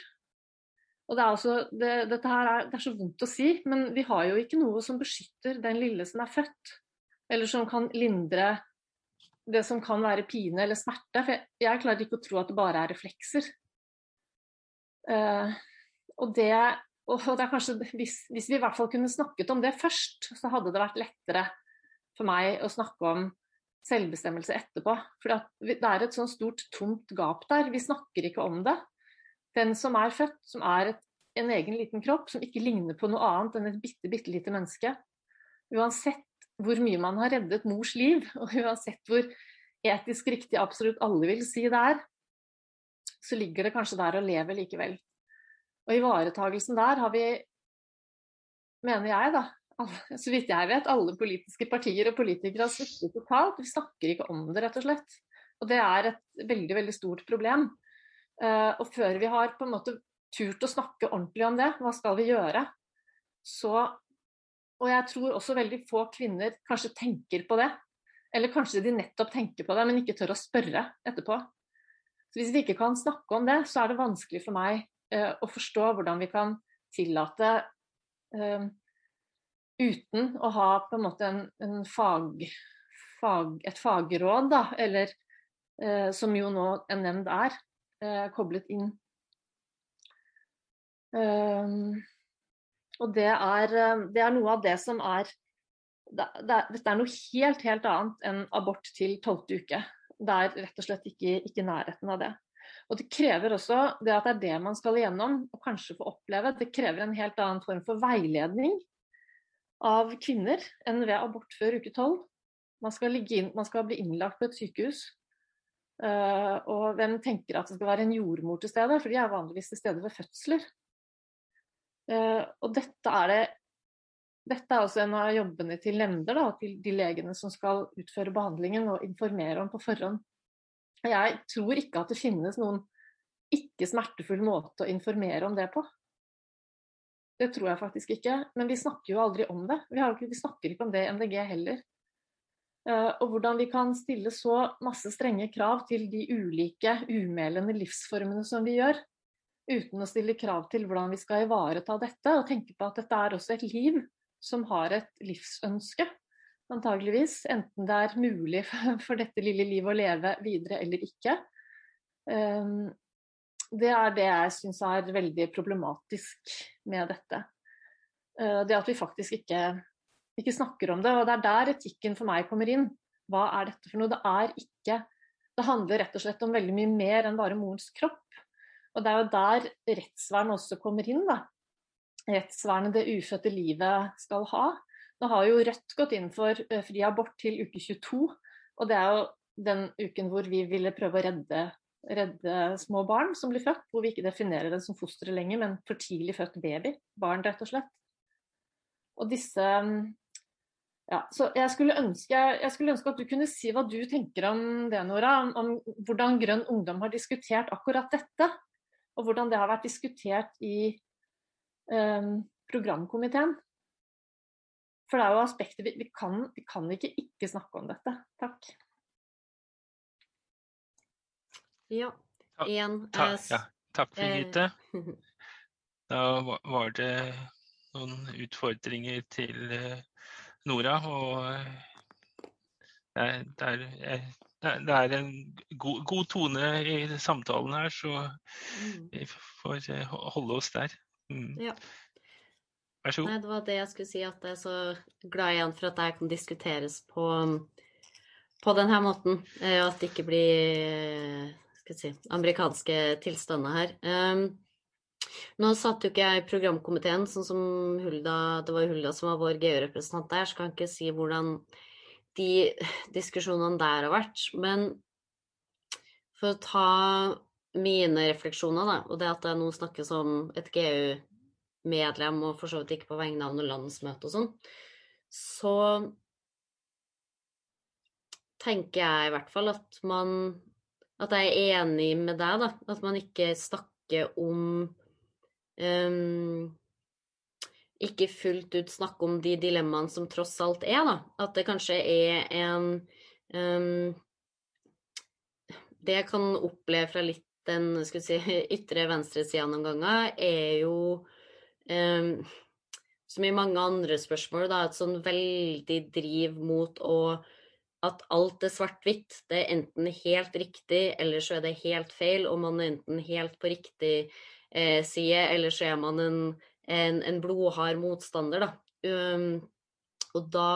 Og det er, også, det, dette her er, det er så vondt å si, men vi har jo ikke noe som beskytter den lille som er født eller som kan lindre det som kan være pine eller smerte. For jeg, jeg klarer ikke å tro at det bare er reflekser. Uh, og, det, og det er kanskje, hvis, hvis, vi i hvert fall kunne snakket om det først, så hadde det vært lettere for meg å snakke om selvbestemmelse etterpå. For det er et sånn stort, tomt gap der. Vi snakker ikke om det. Den som er født, som er et, en egen liten kropp, som ikke ligner på noe annet enn et bitte, bitte lite menneske. Uansett hvor mye man har reddet mors liv, og uansett hvor etisk riktig absolutt alle vil si det er, så ligger det kanskje der å leve likevel. Og ivaretagelsen der har vi, mener jeg da, så vidt jeg vet, alle politiske partier og politikere har sviktet totalt. Vi snakker ikke om det, rett og slett. Og det er et veldig, veldig stort problem. Uh, og før vi har på en måte turt å snakke ordentlig om det, hva skal vi gjøre, så Og jeg tror også veldig få kvinner kanskje tenker på det. Eller kanskje de nettopp tenker på det, men ikke tør å spørre etterpå. Så Hvis vi ikke kan snakke om det, så er det vanskelig for meg uh, å forstå hvordan vi kan tillate uh, uten å ha på en måte en, en fag, fag, et fagråd, da, eller eh, som jo nå en nemnd er, eh, koblet inn. Um, og det er, eh, det er, noe av det som er det, det, er noe helt, helt annet enn abort til tolvte uke. Det er rett og slett ikke, ikke nærheten av det. Og det krever også det at det er det man skal igjennom, og kanskje få oppleve. Det krever en helt annen form for veiledning av kvinner enn ved abort før uke tolv. Man, man, skal bli innlagt på et sykehus. Uh, og hvem tenker at det skal være en jordmor til stede? For de er vanligvis til stede ved fødsler. Uh, og dette er det dette er også en av jobbene til nemnder, da, til de legene som skal utføre behandlingen og informere om på forhånd. Jeg tror ikke at det finnes noen ikke smertefull måte å informere om det på. Det tror jeg faktisk ikke. Men vi snakker jo aldri om det. Vi, ikke, vi snakker ikke om det i MDG heller. Uh, og hvordan vi kan stille så masse strenge krav til de ulike umælende livsformene som vi gjør, uten å stille krav til hvordan vi skal ivareta dette, og tenke på at dette er også et liv som har et livsønske, antageligvis. Enten det er mulig for dette lille livet å leve videre eller ikke. Um, det er det jeg syns er veldig problematisk med dette. Eh, det at vi faktisk ikke, ikke, snakker om det. Og det er der etikken for meg kommer inn. Hva er dette for noe? Det er ikke Det handler rett og slett om veldig mye mer enn bare morens kropp. Og det er jo der rettsvernet også kommer inn, da. Rettsvernet det ufødte livet skal ha. Nå har jo Rødt gått inn for eh, fri abort til uke 22, og det er jo den uken hvor vi ville prøve å redde redde små barn som blir født, hvor vi ikke definerer det som fostre lenger, men for tidlig født baby. Barn, rett og slett. Og disse ja, så jeg skulle, ønske, jeg skulle, ønske, at du kunne si hva du tenker om det, Nora. Om, om hvordan Grønn Ungdom har diskutert akkurat dette. Og hvordan det har vært diskutert i um, programkomiteen. For det er jo aspekter vi, vi, kan, vi kan ikke ikke snakke om dette. Takk. Ja. Igjen. Ta, eh, ja. Takk, Birgitte. Da var det noen utfordringer til eh, Nora. Og eh, det er, det er en god, god, tone i samtalen her, så mm. vi får holde oss der. Mm. Ja. Vær så god. Nei, det var det jeg skulle si, at jeg er så glad igjen for at dette kan diskuteres på, på denne måten. Og at det ikke blir si, amerikanske tilstander her. Um, nå satt jo ikke jeg i programkomiteen, sånn som Hulda Det var Hulda som var vår GU-representant der, så kan jeg ikke si hvordan de diskusjonene der har vært. Men for å ta mine refleksjoner, da, og det at jeg nå snakker som et GU-medlem, og for så vidt ikke på vegne av noe landsmøte og sånn, så tenker jeg i hvert fall at man at jeg er enig med deg, da. At man ikke snakker om um, Ikke fullt ut snakke om de dilemmaene som tross alt er, da. At det kanskje er en um, Det jeg kan oppleve fra litt den skal si, ytre venstresida noen ganger, er jo um, som i mange andre spørsmål, da, et sånn veldig driv mot å at alt er svart-hvitt. Det er enten helt riktig, eller så er det helt feil, og man er enten helt på riktig eh, side, eller så er man en, en, en blodhard motstander, da. Um, og da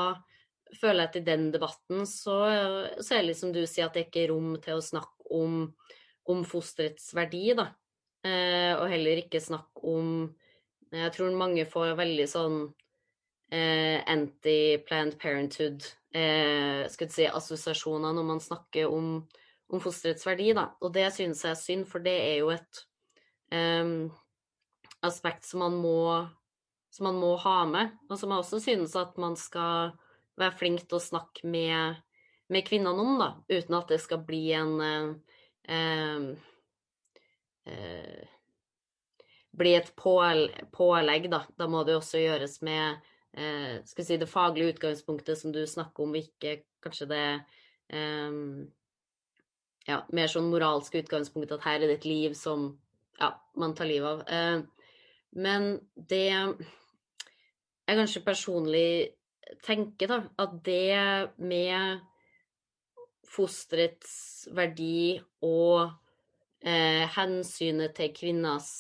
føler jeg at i den debatten så, så, er det liksom du sier at det ikke er rom til å snakke om, om fosterets verdi, da. Eh, og heller ikke snakke om Jeg tror mange får veldig sånn eh, anti-Planned Parenthood eh, skal si, assosiasjoner når man snakker om, om, fosterets verdi. Da. Og det synes jeg er synd, for det er jo et aspekt som man, må, som man må ha med, og som jeg også synes at man skal være flink til å snakke med, med kvinnene om, da, uten at det skal bli en eh, eh, bli et pålegg, da. Da må det også gjøres med eh, skal si det faglige utgangspunktet som du snakker om, ikke kanskje det eh, ja, mer sånn moralske utgangspunktet at her er det et liv som ja, man tar livet av. Eh, men det jeg kanskje personlig tenker, da, at det med fosterets verdi og eh, hensynet til kvinners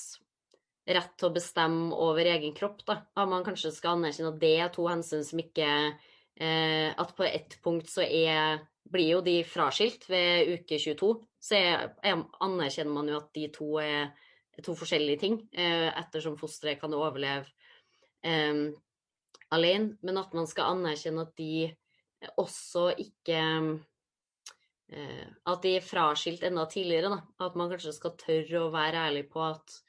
rett til å bestemme over egen kropp, da. At man kanskje skal anerkjenne at det er to hensyn som ikke eh, At på ett punkt så er blir jo de fraskilt ved uke 22. Så er, anerkjenner man jo at de to er to forskjellige ting, eh, ettersom fosteret kan overleve eh, alene. Men at man skal anerkjenne at de også ikke eh, At de er fraskilt enda tidligere, da. At man kanskje skal tørre å være ærlig på at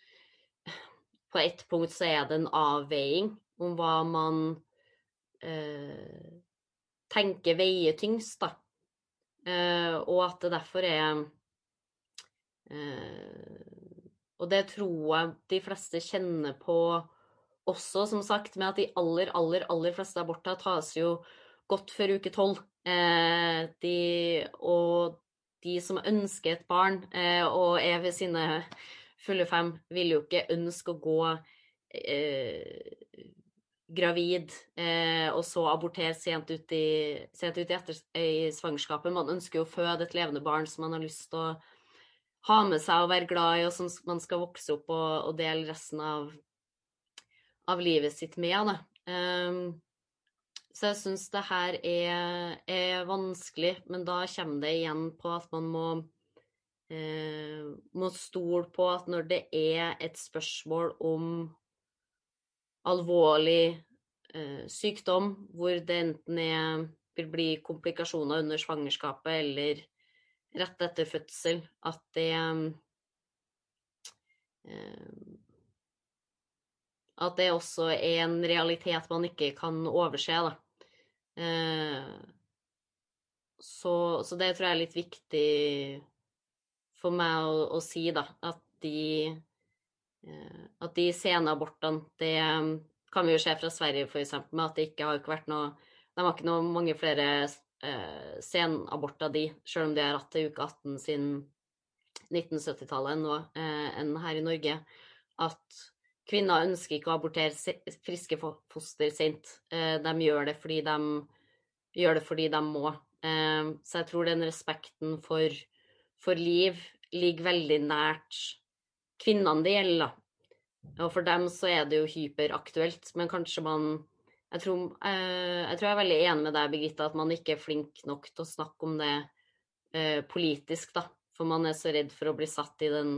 på ett punkt så er det en avveiing om hva man eh, tenker veier tyngst, da. Eh, og at det derfor er eh, Og det tror jeg de fleste kjenner på også, som sagt, med at de aller, aller, aller fleste aborter tas jo godt før uke tolv. Eh, de, og de som ønsker et barn eh, og er ved sine fulle fem, vil jo ikke ønske å gå eh, gravid eh, og så abortere sent ut i, sent ut i, etter, i svangerskapet. Man ønsker jo å føde et levende barn som man har lyst til å ha med seg og være glad i, og som man skal vokse opp og, og dele resten av, av, livet sitt med. Um, så jeg syns det her er, er, vanskelig, men da kommer det igjen på at man må eh, må stole på at når det er et spørsmål om alvorlig eh, sykdom, hvor det enten er, vil bli komplikasjoner under svangerskapet eller rett etter fødsel, at det eh, At det også er en realitet man ikke kan overse. Eh, så, så det tror jeg er litt viktig for meg å, å si, da, at de, eh, at de senabortene Det kan vi jo se fra Sverige, f.eks., med at det ikke har vært noe De har ikke noe mange flere eh, senaborter, de, selv om de har hatt til uke 18 siden 1970-tallet ennå, eh, enn her i Norge. At kvinner ønsker ikke å abortere friske foster sent. Eh, de gjør det fordi de gjør det fordi de må. Eh, så jeg tror den respekten for for liv ligger veldig nært kvinnene det gjelder. Og for dem så er det jo hyperaktuelt, men kanskje man jeg tror, eh, jeg tror, jeg er veldig enig med deg, Birgitte, at man ikke er flink nok til å snakke om det eh, politisk, da. For man er så redd for å bli satt i den,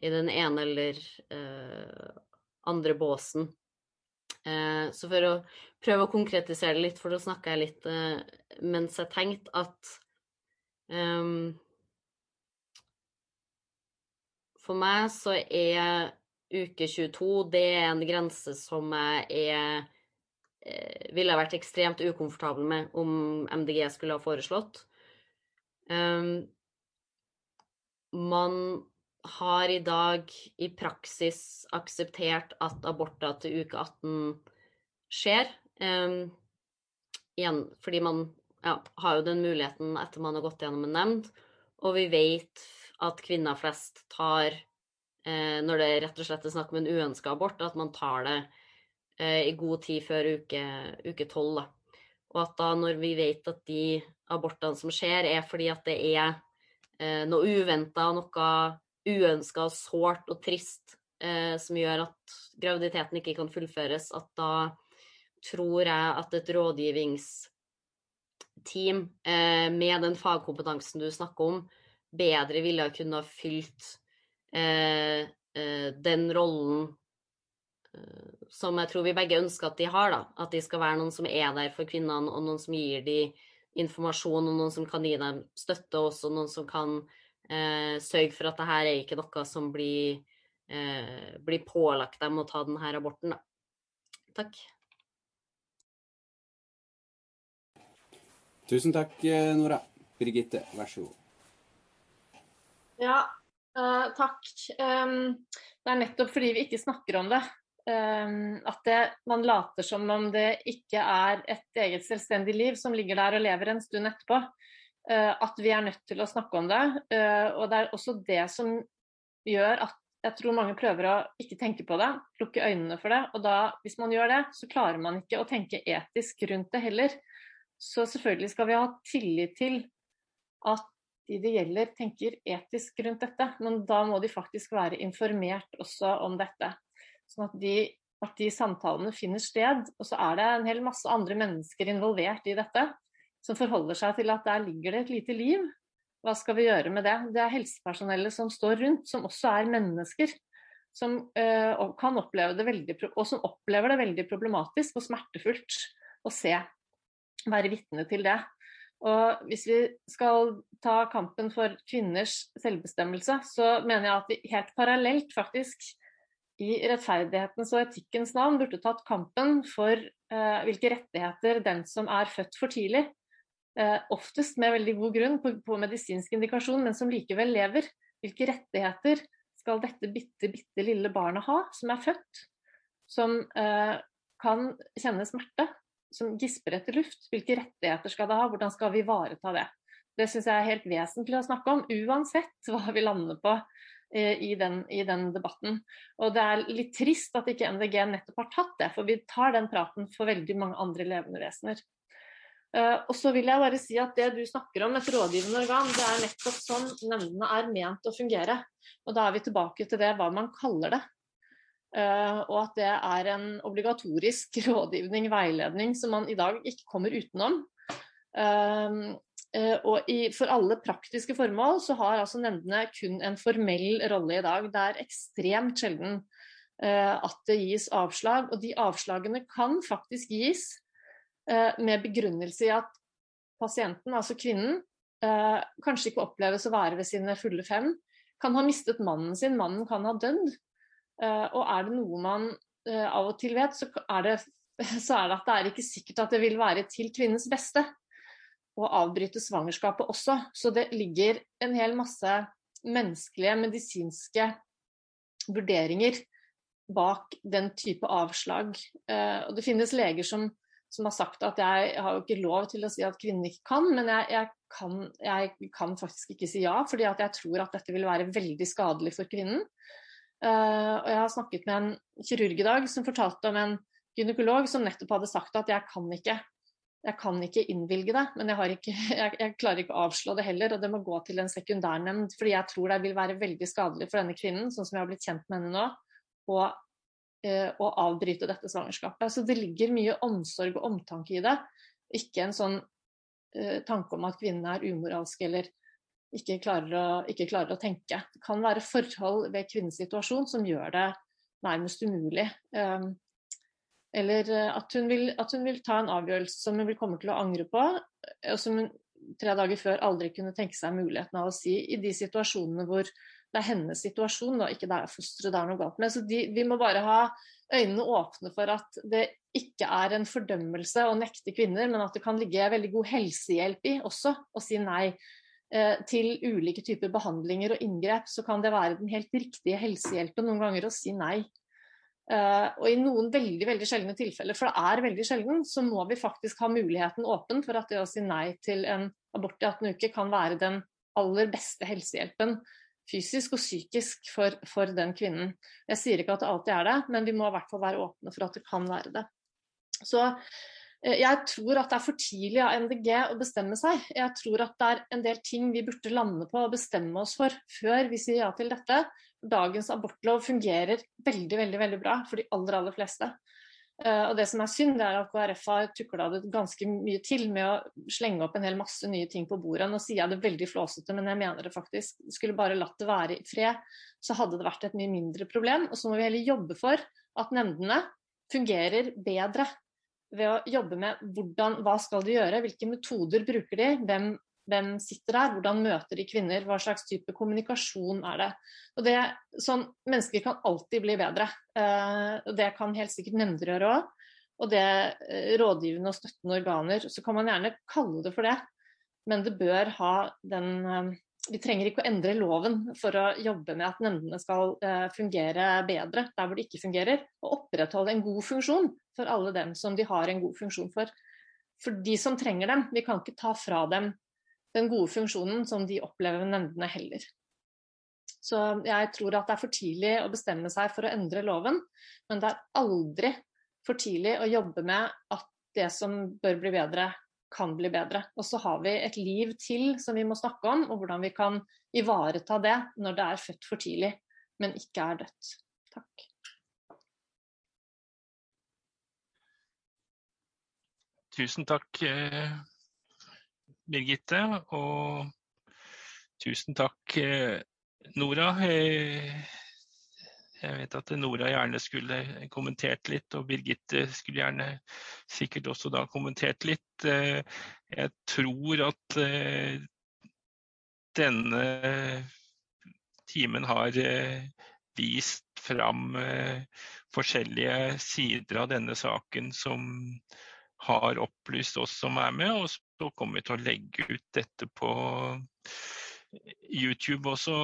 i den ene eller eh, andre båsen. Eh, så for å prøve å konkretisere det litt, for da snakker jeg litt eh, mens jeg tenkte at um, for meg så er uke 22 det er en grense som jeg er eh, ville vært ekstremt ukomfortabel med om MDG skulle ha foreslått. Um, man har i dag i praksis akseptert at aborter til uke 18 skjer. Um, igjen fordi man ja, har jo den muligheten etter man har gått gjennom en nemnd, og vi vet at kvinner flest tar eh, Når det rett og slett er snakk om en uønska abort, at man tar det i god tid før uke tolv. Og at da når vi vet at de abortene som skjer, er fordi at det er eh, noe uventa, noe uønska sårt og trist eh, som gjør at graviditeten ikke kan fullføres, at da tror jeg at et rådgivningsteam eh, med den fagkompetansen du snakker om, bedre ville ha kunnet fylt eh, eh, den rollen eh, som jeg tror vi begge ønsker at de har. da, At de skal være noen som er der for kvinnene, og noen som gir dem informasjon, og noen som kan gi dem støtte, og også noen som kan eh, sørge for at det her er ikke noe som blir, eh, blir pålagt dem å ta denne aborten. Da. Takk. Tusen takk, Nora. Birgitte, vær så god. Ja, uh, takk. Um, det er nettopp fordi vi ikke snakker om det, at det, man later som om det ikke er et eget selvstendig liv som ligger der og lever en stund etterpå. Uh, at vi er nødt til å snakke om det. Uh, og det er også det som gjør at jeg tror mange prøver å ikke tenke på det, lukke øynene for det. Og da, hvis man gjør det, så klarer man ikke å tenke etisk rundt det heller. Så selvfølgelig skal vi ha tillit til at de det gjelder, tenker etisk rundt dette. Men da må de faktisk være informert også om dette. Sånn at de, at de samtalene finner sted. Og så er det en hel masse andre mennesker involvert i dette. Som forholder seg til at der ligger det et lite liv hva skal vi gjøre med det? Det er helsepersonellet som står rundt, som også er mennesker. Som øh, kan oppleve det veldig, og som opplever det veldig problematisk og smertefullt å se. Være vitne til det. Og hvis vi skal ta kampen for kvinners selvbestemmelse, så mener jeg at vi helt parallelt faktisk i rettferdighetens og etikkens navn burde tatt kampen for eh, hvilke rettigheter den som er født for tidlig, eh, oftest med veldig god grunn på, på, medisinsk indikasjon, men som likevel lever. Hvilke rettigheter skal dette bitte, bitte lille barnet ha, som er født, som eh, kan kjenne smerte, som gisper etter luft? Hvilke rettigheter skal det ha, hvordan skal vi ivareta det? Det syns jeg er helt vesentlig å snakke om, uansett hva vi lander på i den, i den, debatten. Og det er litt trist at ikke MDG nettopp har tatt det, for vi tar den praten for veldig mange andre levende vesener. Uh, og så vil jeg bare si at Det du snakker om, et rådgivende organ, det er nettopp sånn nemndene er ment å fungere. Og Da er vi tilbake til det hva man kaller det. Uh, og at det er en obligatorisk rådgivning, veiledning, som man i dag ikke kommer utenom. Uh, og i, for alle praktiske formål så har altså nemndene kun en formell rolle i dag. Det er ekstremt sjelden at det gis avslag, og de avslagene kan faktisk gis Eh, med begrunnelse i at pasienten, altså kvinnen, eh, kanskje ikke oppleves å være ved sine fulle fem, kan ha mistet mannen sin, mannen kan ha dødd. Eh, og er det noe man av og til vet, så er, det, så er det at det er ikke sikkert at det vil være til kvinnens beste å avbryte svangerskapet også. Så det ligger en hel masse menneskelige, medisinske vurderinger bak den type avslag. Og det finnes leger som som har sagt at jeg har jo ikke lov til å si at kvinnen ikke kan, men jeg, jeg, kan, jeg kan, faktisk ikke si ja, fordi jeg tror at dette vil være veldig skadelig for kvinnen. Uh, og jeg har snakket med en kirurg i dag som fortalte om en gynekolog som nettopp hadde sagt at jeg kan ikke, jeg kan ikke innvilge det, men jeg, ikke, jeg, klarer ikke å avslå det heller, og det må gå til en sekundærnemnd, fordi jeg tror det vil være veldig skadelig for denne kvinnen, sånn som jeg har blitt kjent med henne nå, å, Eh, å avbryte dette svangerskapet. Så det ligger mye omsorg og omtanke i det. Ikke en sånn eh, tanke om at kvinnen er umoralsk eller ikke klarer, å, ikke klarer, å, tenke. Det kan være forhold ved kvinnens situasjon som gjør det nærmest umulig. Um, eller at hun, vil, at hun, vil, ta en avgjørelse som hun vil komme til å angre på, og som hun tre dager før aldri kunne tenke seg muligheten av å si i de situasjonene hvor det er hennes situasjon, da, ikke det er fosteret det er noe galt med. Så de, vi må bare ha øynene åpne for at det ikke er en fordømmelse å nekte kvinner, men at det kan ligge veldig god helsehjelp i også å si nei. Eh, til ulike typer behandlinger og inngrep, så kan det være den helt riktige helsehjelpen noen ganger å si nei. Uh, og i noen veldig veldig sjeldne tilfeller, for det er veldig sjelden, så må vi faktisk ha muligheten åpen for at det å si nei til en abort i 18 uker kan være den aller beste helsehjelpen fysisk og psykisk for, for, den kvinnen. Jeg sier ikke at det alltid er det, men vi må i hvert fall være åpne for at det kan være det. Så jeg tror at det er for tidlig av MDG å bestemme seg. Jeg tror at det er en del ting vi burde lande på og bestemme oss for før vi sier ja til dette. Dagens abortlov fungerer veldig, veldig, veldig bra for de aller, aller fleste. Uh, og det som er synd, det er at KrF har tukla det ganske mye til med å slenge opp en hel masse nye ting på bordet. Nå sier jeg det veldig flåsete, men jeg mener det faktisk. Skulle bare latt det være i fred, så hadde det vært et mye mindre problem. Og så må vi heller jobbe for at nemndene fungerer bedre ved å jobbe med hvordan, hva skal de gjøre, hvilke metoder bruker de, hvem hvem sitter der, hvordan møter de kvinner, hva slags type kommunikasjon er det. Og det sånn, Mennesker kan alltid bli bedre. Uh, det kan helt sikkert nemnder gjøre òg. og det eh, rådgivende og støttende organer, så kan man gjerne kalle det for det. Men det bør ha den eh, Vi trenger ikke å endre loven for å jobbe med at nemndene skal eh, fungere bedre der hvor det ikke fungerer, og opprettholde en god funksjon for alle dem som de har en god funksjon for. For de som trenger dem. Vi kan ikke ta fra dem den gode funksjonen som de opplever med nemndene heller. Så jeg tror at det er for tidlig å bestemme seg for å endre loven, men det er aldri for tidlig å jobbe med at det som bør bli bedre, kan bli bedre. Og så har vi et liv til som vi må snakke om, og hvordan vi kan ivareta det når det er født for tidlig, men ikke er dødt. Takk. Tusen takk, eh, Birgitte. Og tusen takk, eh, Nora. Jeg vet at Nora gjerne skulle kommentert litt, og Birgitte skulle gjerne sikkert også da kommentert litt. Eh, jeg tror at eh, denne timen har eh, vist fram forskjellige sider av denne saken som har opplyst oss som er med, og så kommer vi til å legge ut dette på YouTube også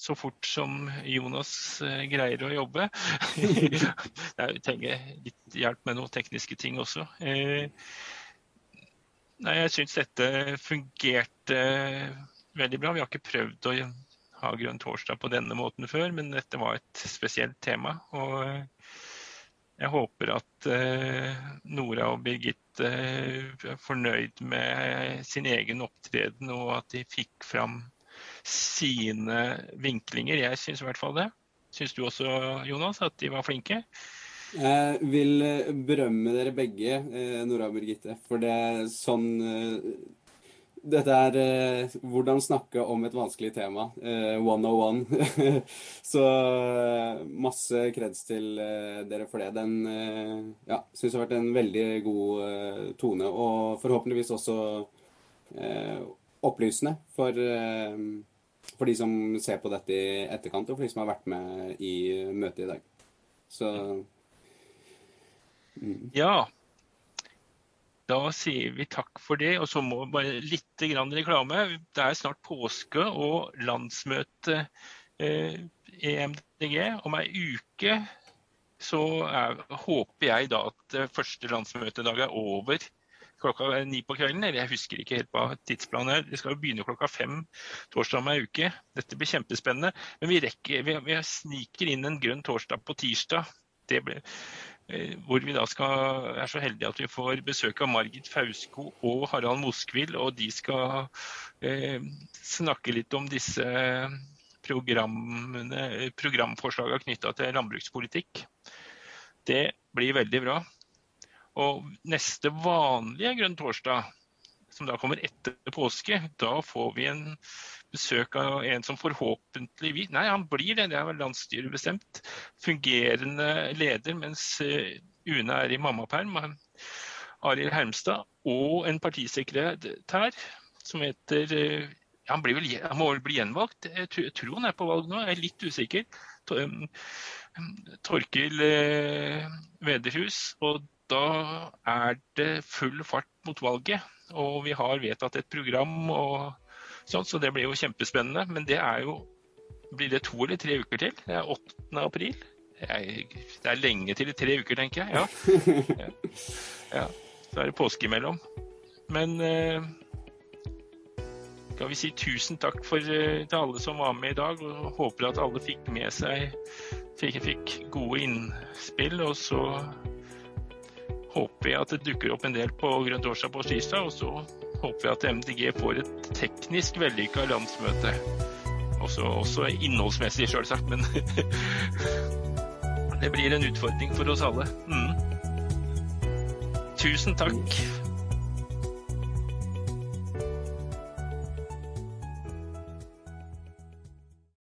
så fort som Jonas eh, greier å jobbe. jeg trenger litt hjelp med noen tekniske ting også. Eh, nei, jeg syns dette fungerte veldig bra. Vi har ikke prøvd å ha Grønn torsdag på denne måten før, men dette var et spesielt tema. Og jeg håper at eh, Nora og Birgitte er fornøyd med sin egen opptreden, og at de fikk fram sine vinklinger. Jeg syns i hvert fall det. Syns du også, Jonas, at de var flinke? Jeg vil eh, berømme dere begge, eh, Nora og Birgitte. For det er sånn eh, Dette er hvordan snakke om et vanskelig tema. One of one. Så masse kreds til dere for det. Den ja, syns har vært en veldig god tone, og forhåpentligvis også opplysende for for de som ser på dette i etterkant, og for de som har vært med i møtet i dag. Så mm. Ja. Da sier vi takk for det. Og så må bare litt reklame. Det er snart påske og landsmøte eh, i MDG. Om ei uke så er, håper jeg da at første landsmøtedag er over klokka ni på kvelden. Eller jeg husker ikke helt hva tidsplanen er. Det skal jo begynne klokka fem torsdag om ei uke. Dette blir kjempespennende. Men vi, rekker, vi, vi sniker inn en grønn torsdag på tirsdag. Ble, eh, hvor vi da skal, er så heldige at vi får besøk av Margit Fausko og Harald Moskvild. Og de skal eh, snakke litt om disse programforslagene knytta til landbrukspolitikk. Det blir veldig bra. Og neste vanlige grønn torsdag, som da kommer etter påske, da får vi en besøk av en som forhåpentligvis Nei, han blir det, det er vel landsstyret bestemt. Fungerende leder mens eh, Une er i mammaperm. Arild Hermstad. Og en partisekretær som heter eh, han, vel, han, må vel bli gjenvalgt? Jeg tror han er på valg nå, jeg er litt usikker. Torkil eh, Vederhus. Og da er det full fart mot valget. Og vi har vedtatt et program og sånt, så det blir jo kjempespennende. Men det er jo Blir det to eller tre uker til? Det er 8. april. Jeg, det er lenge til i tre uker, tenker jeg. Ja. ja. ja. Så er det påske imellom. Men eh, skal vi si tusen takk for, eh, til alle som var med i dag, og håper at alle fikk med seg fikk, fikk gode innspill. Og så håper vi at det dukker opp en del på Grønn torsdag på tirsdag. Og så håper vi at MDG får et teknisk vellykka landsmøte. Også, også innholdsmessig, sjølsagt, men det blir en utfordring for oss alle. Mm. Tusen takk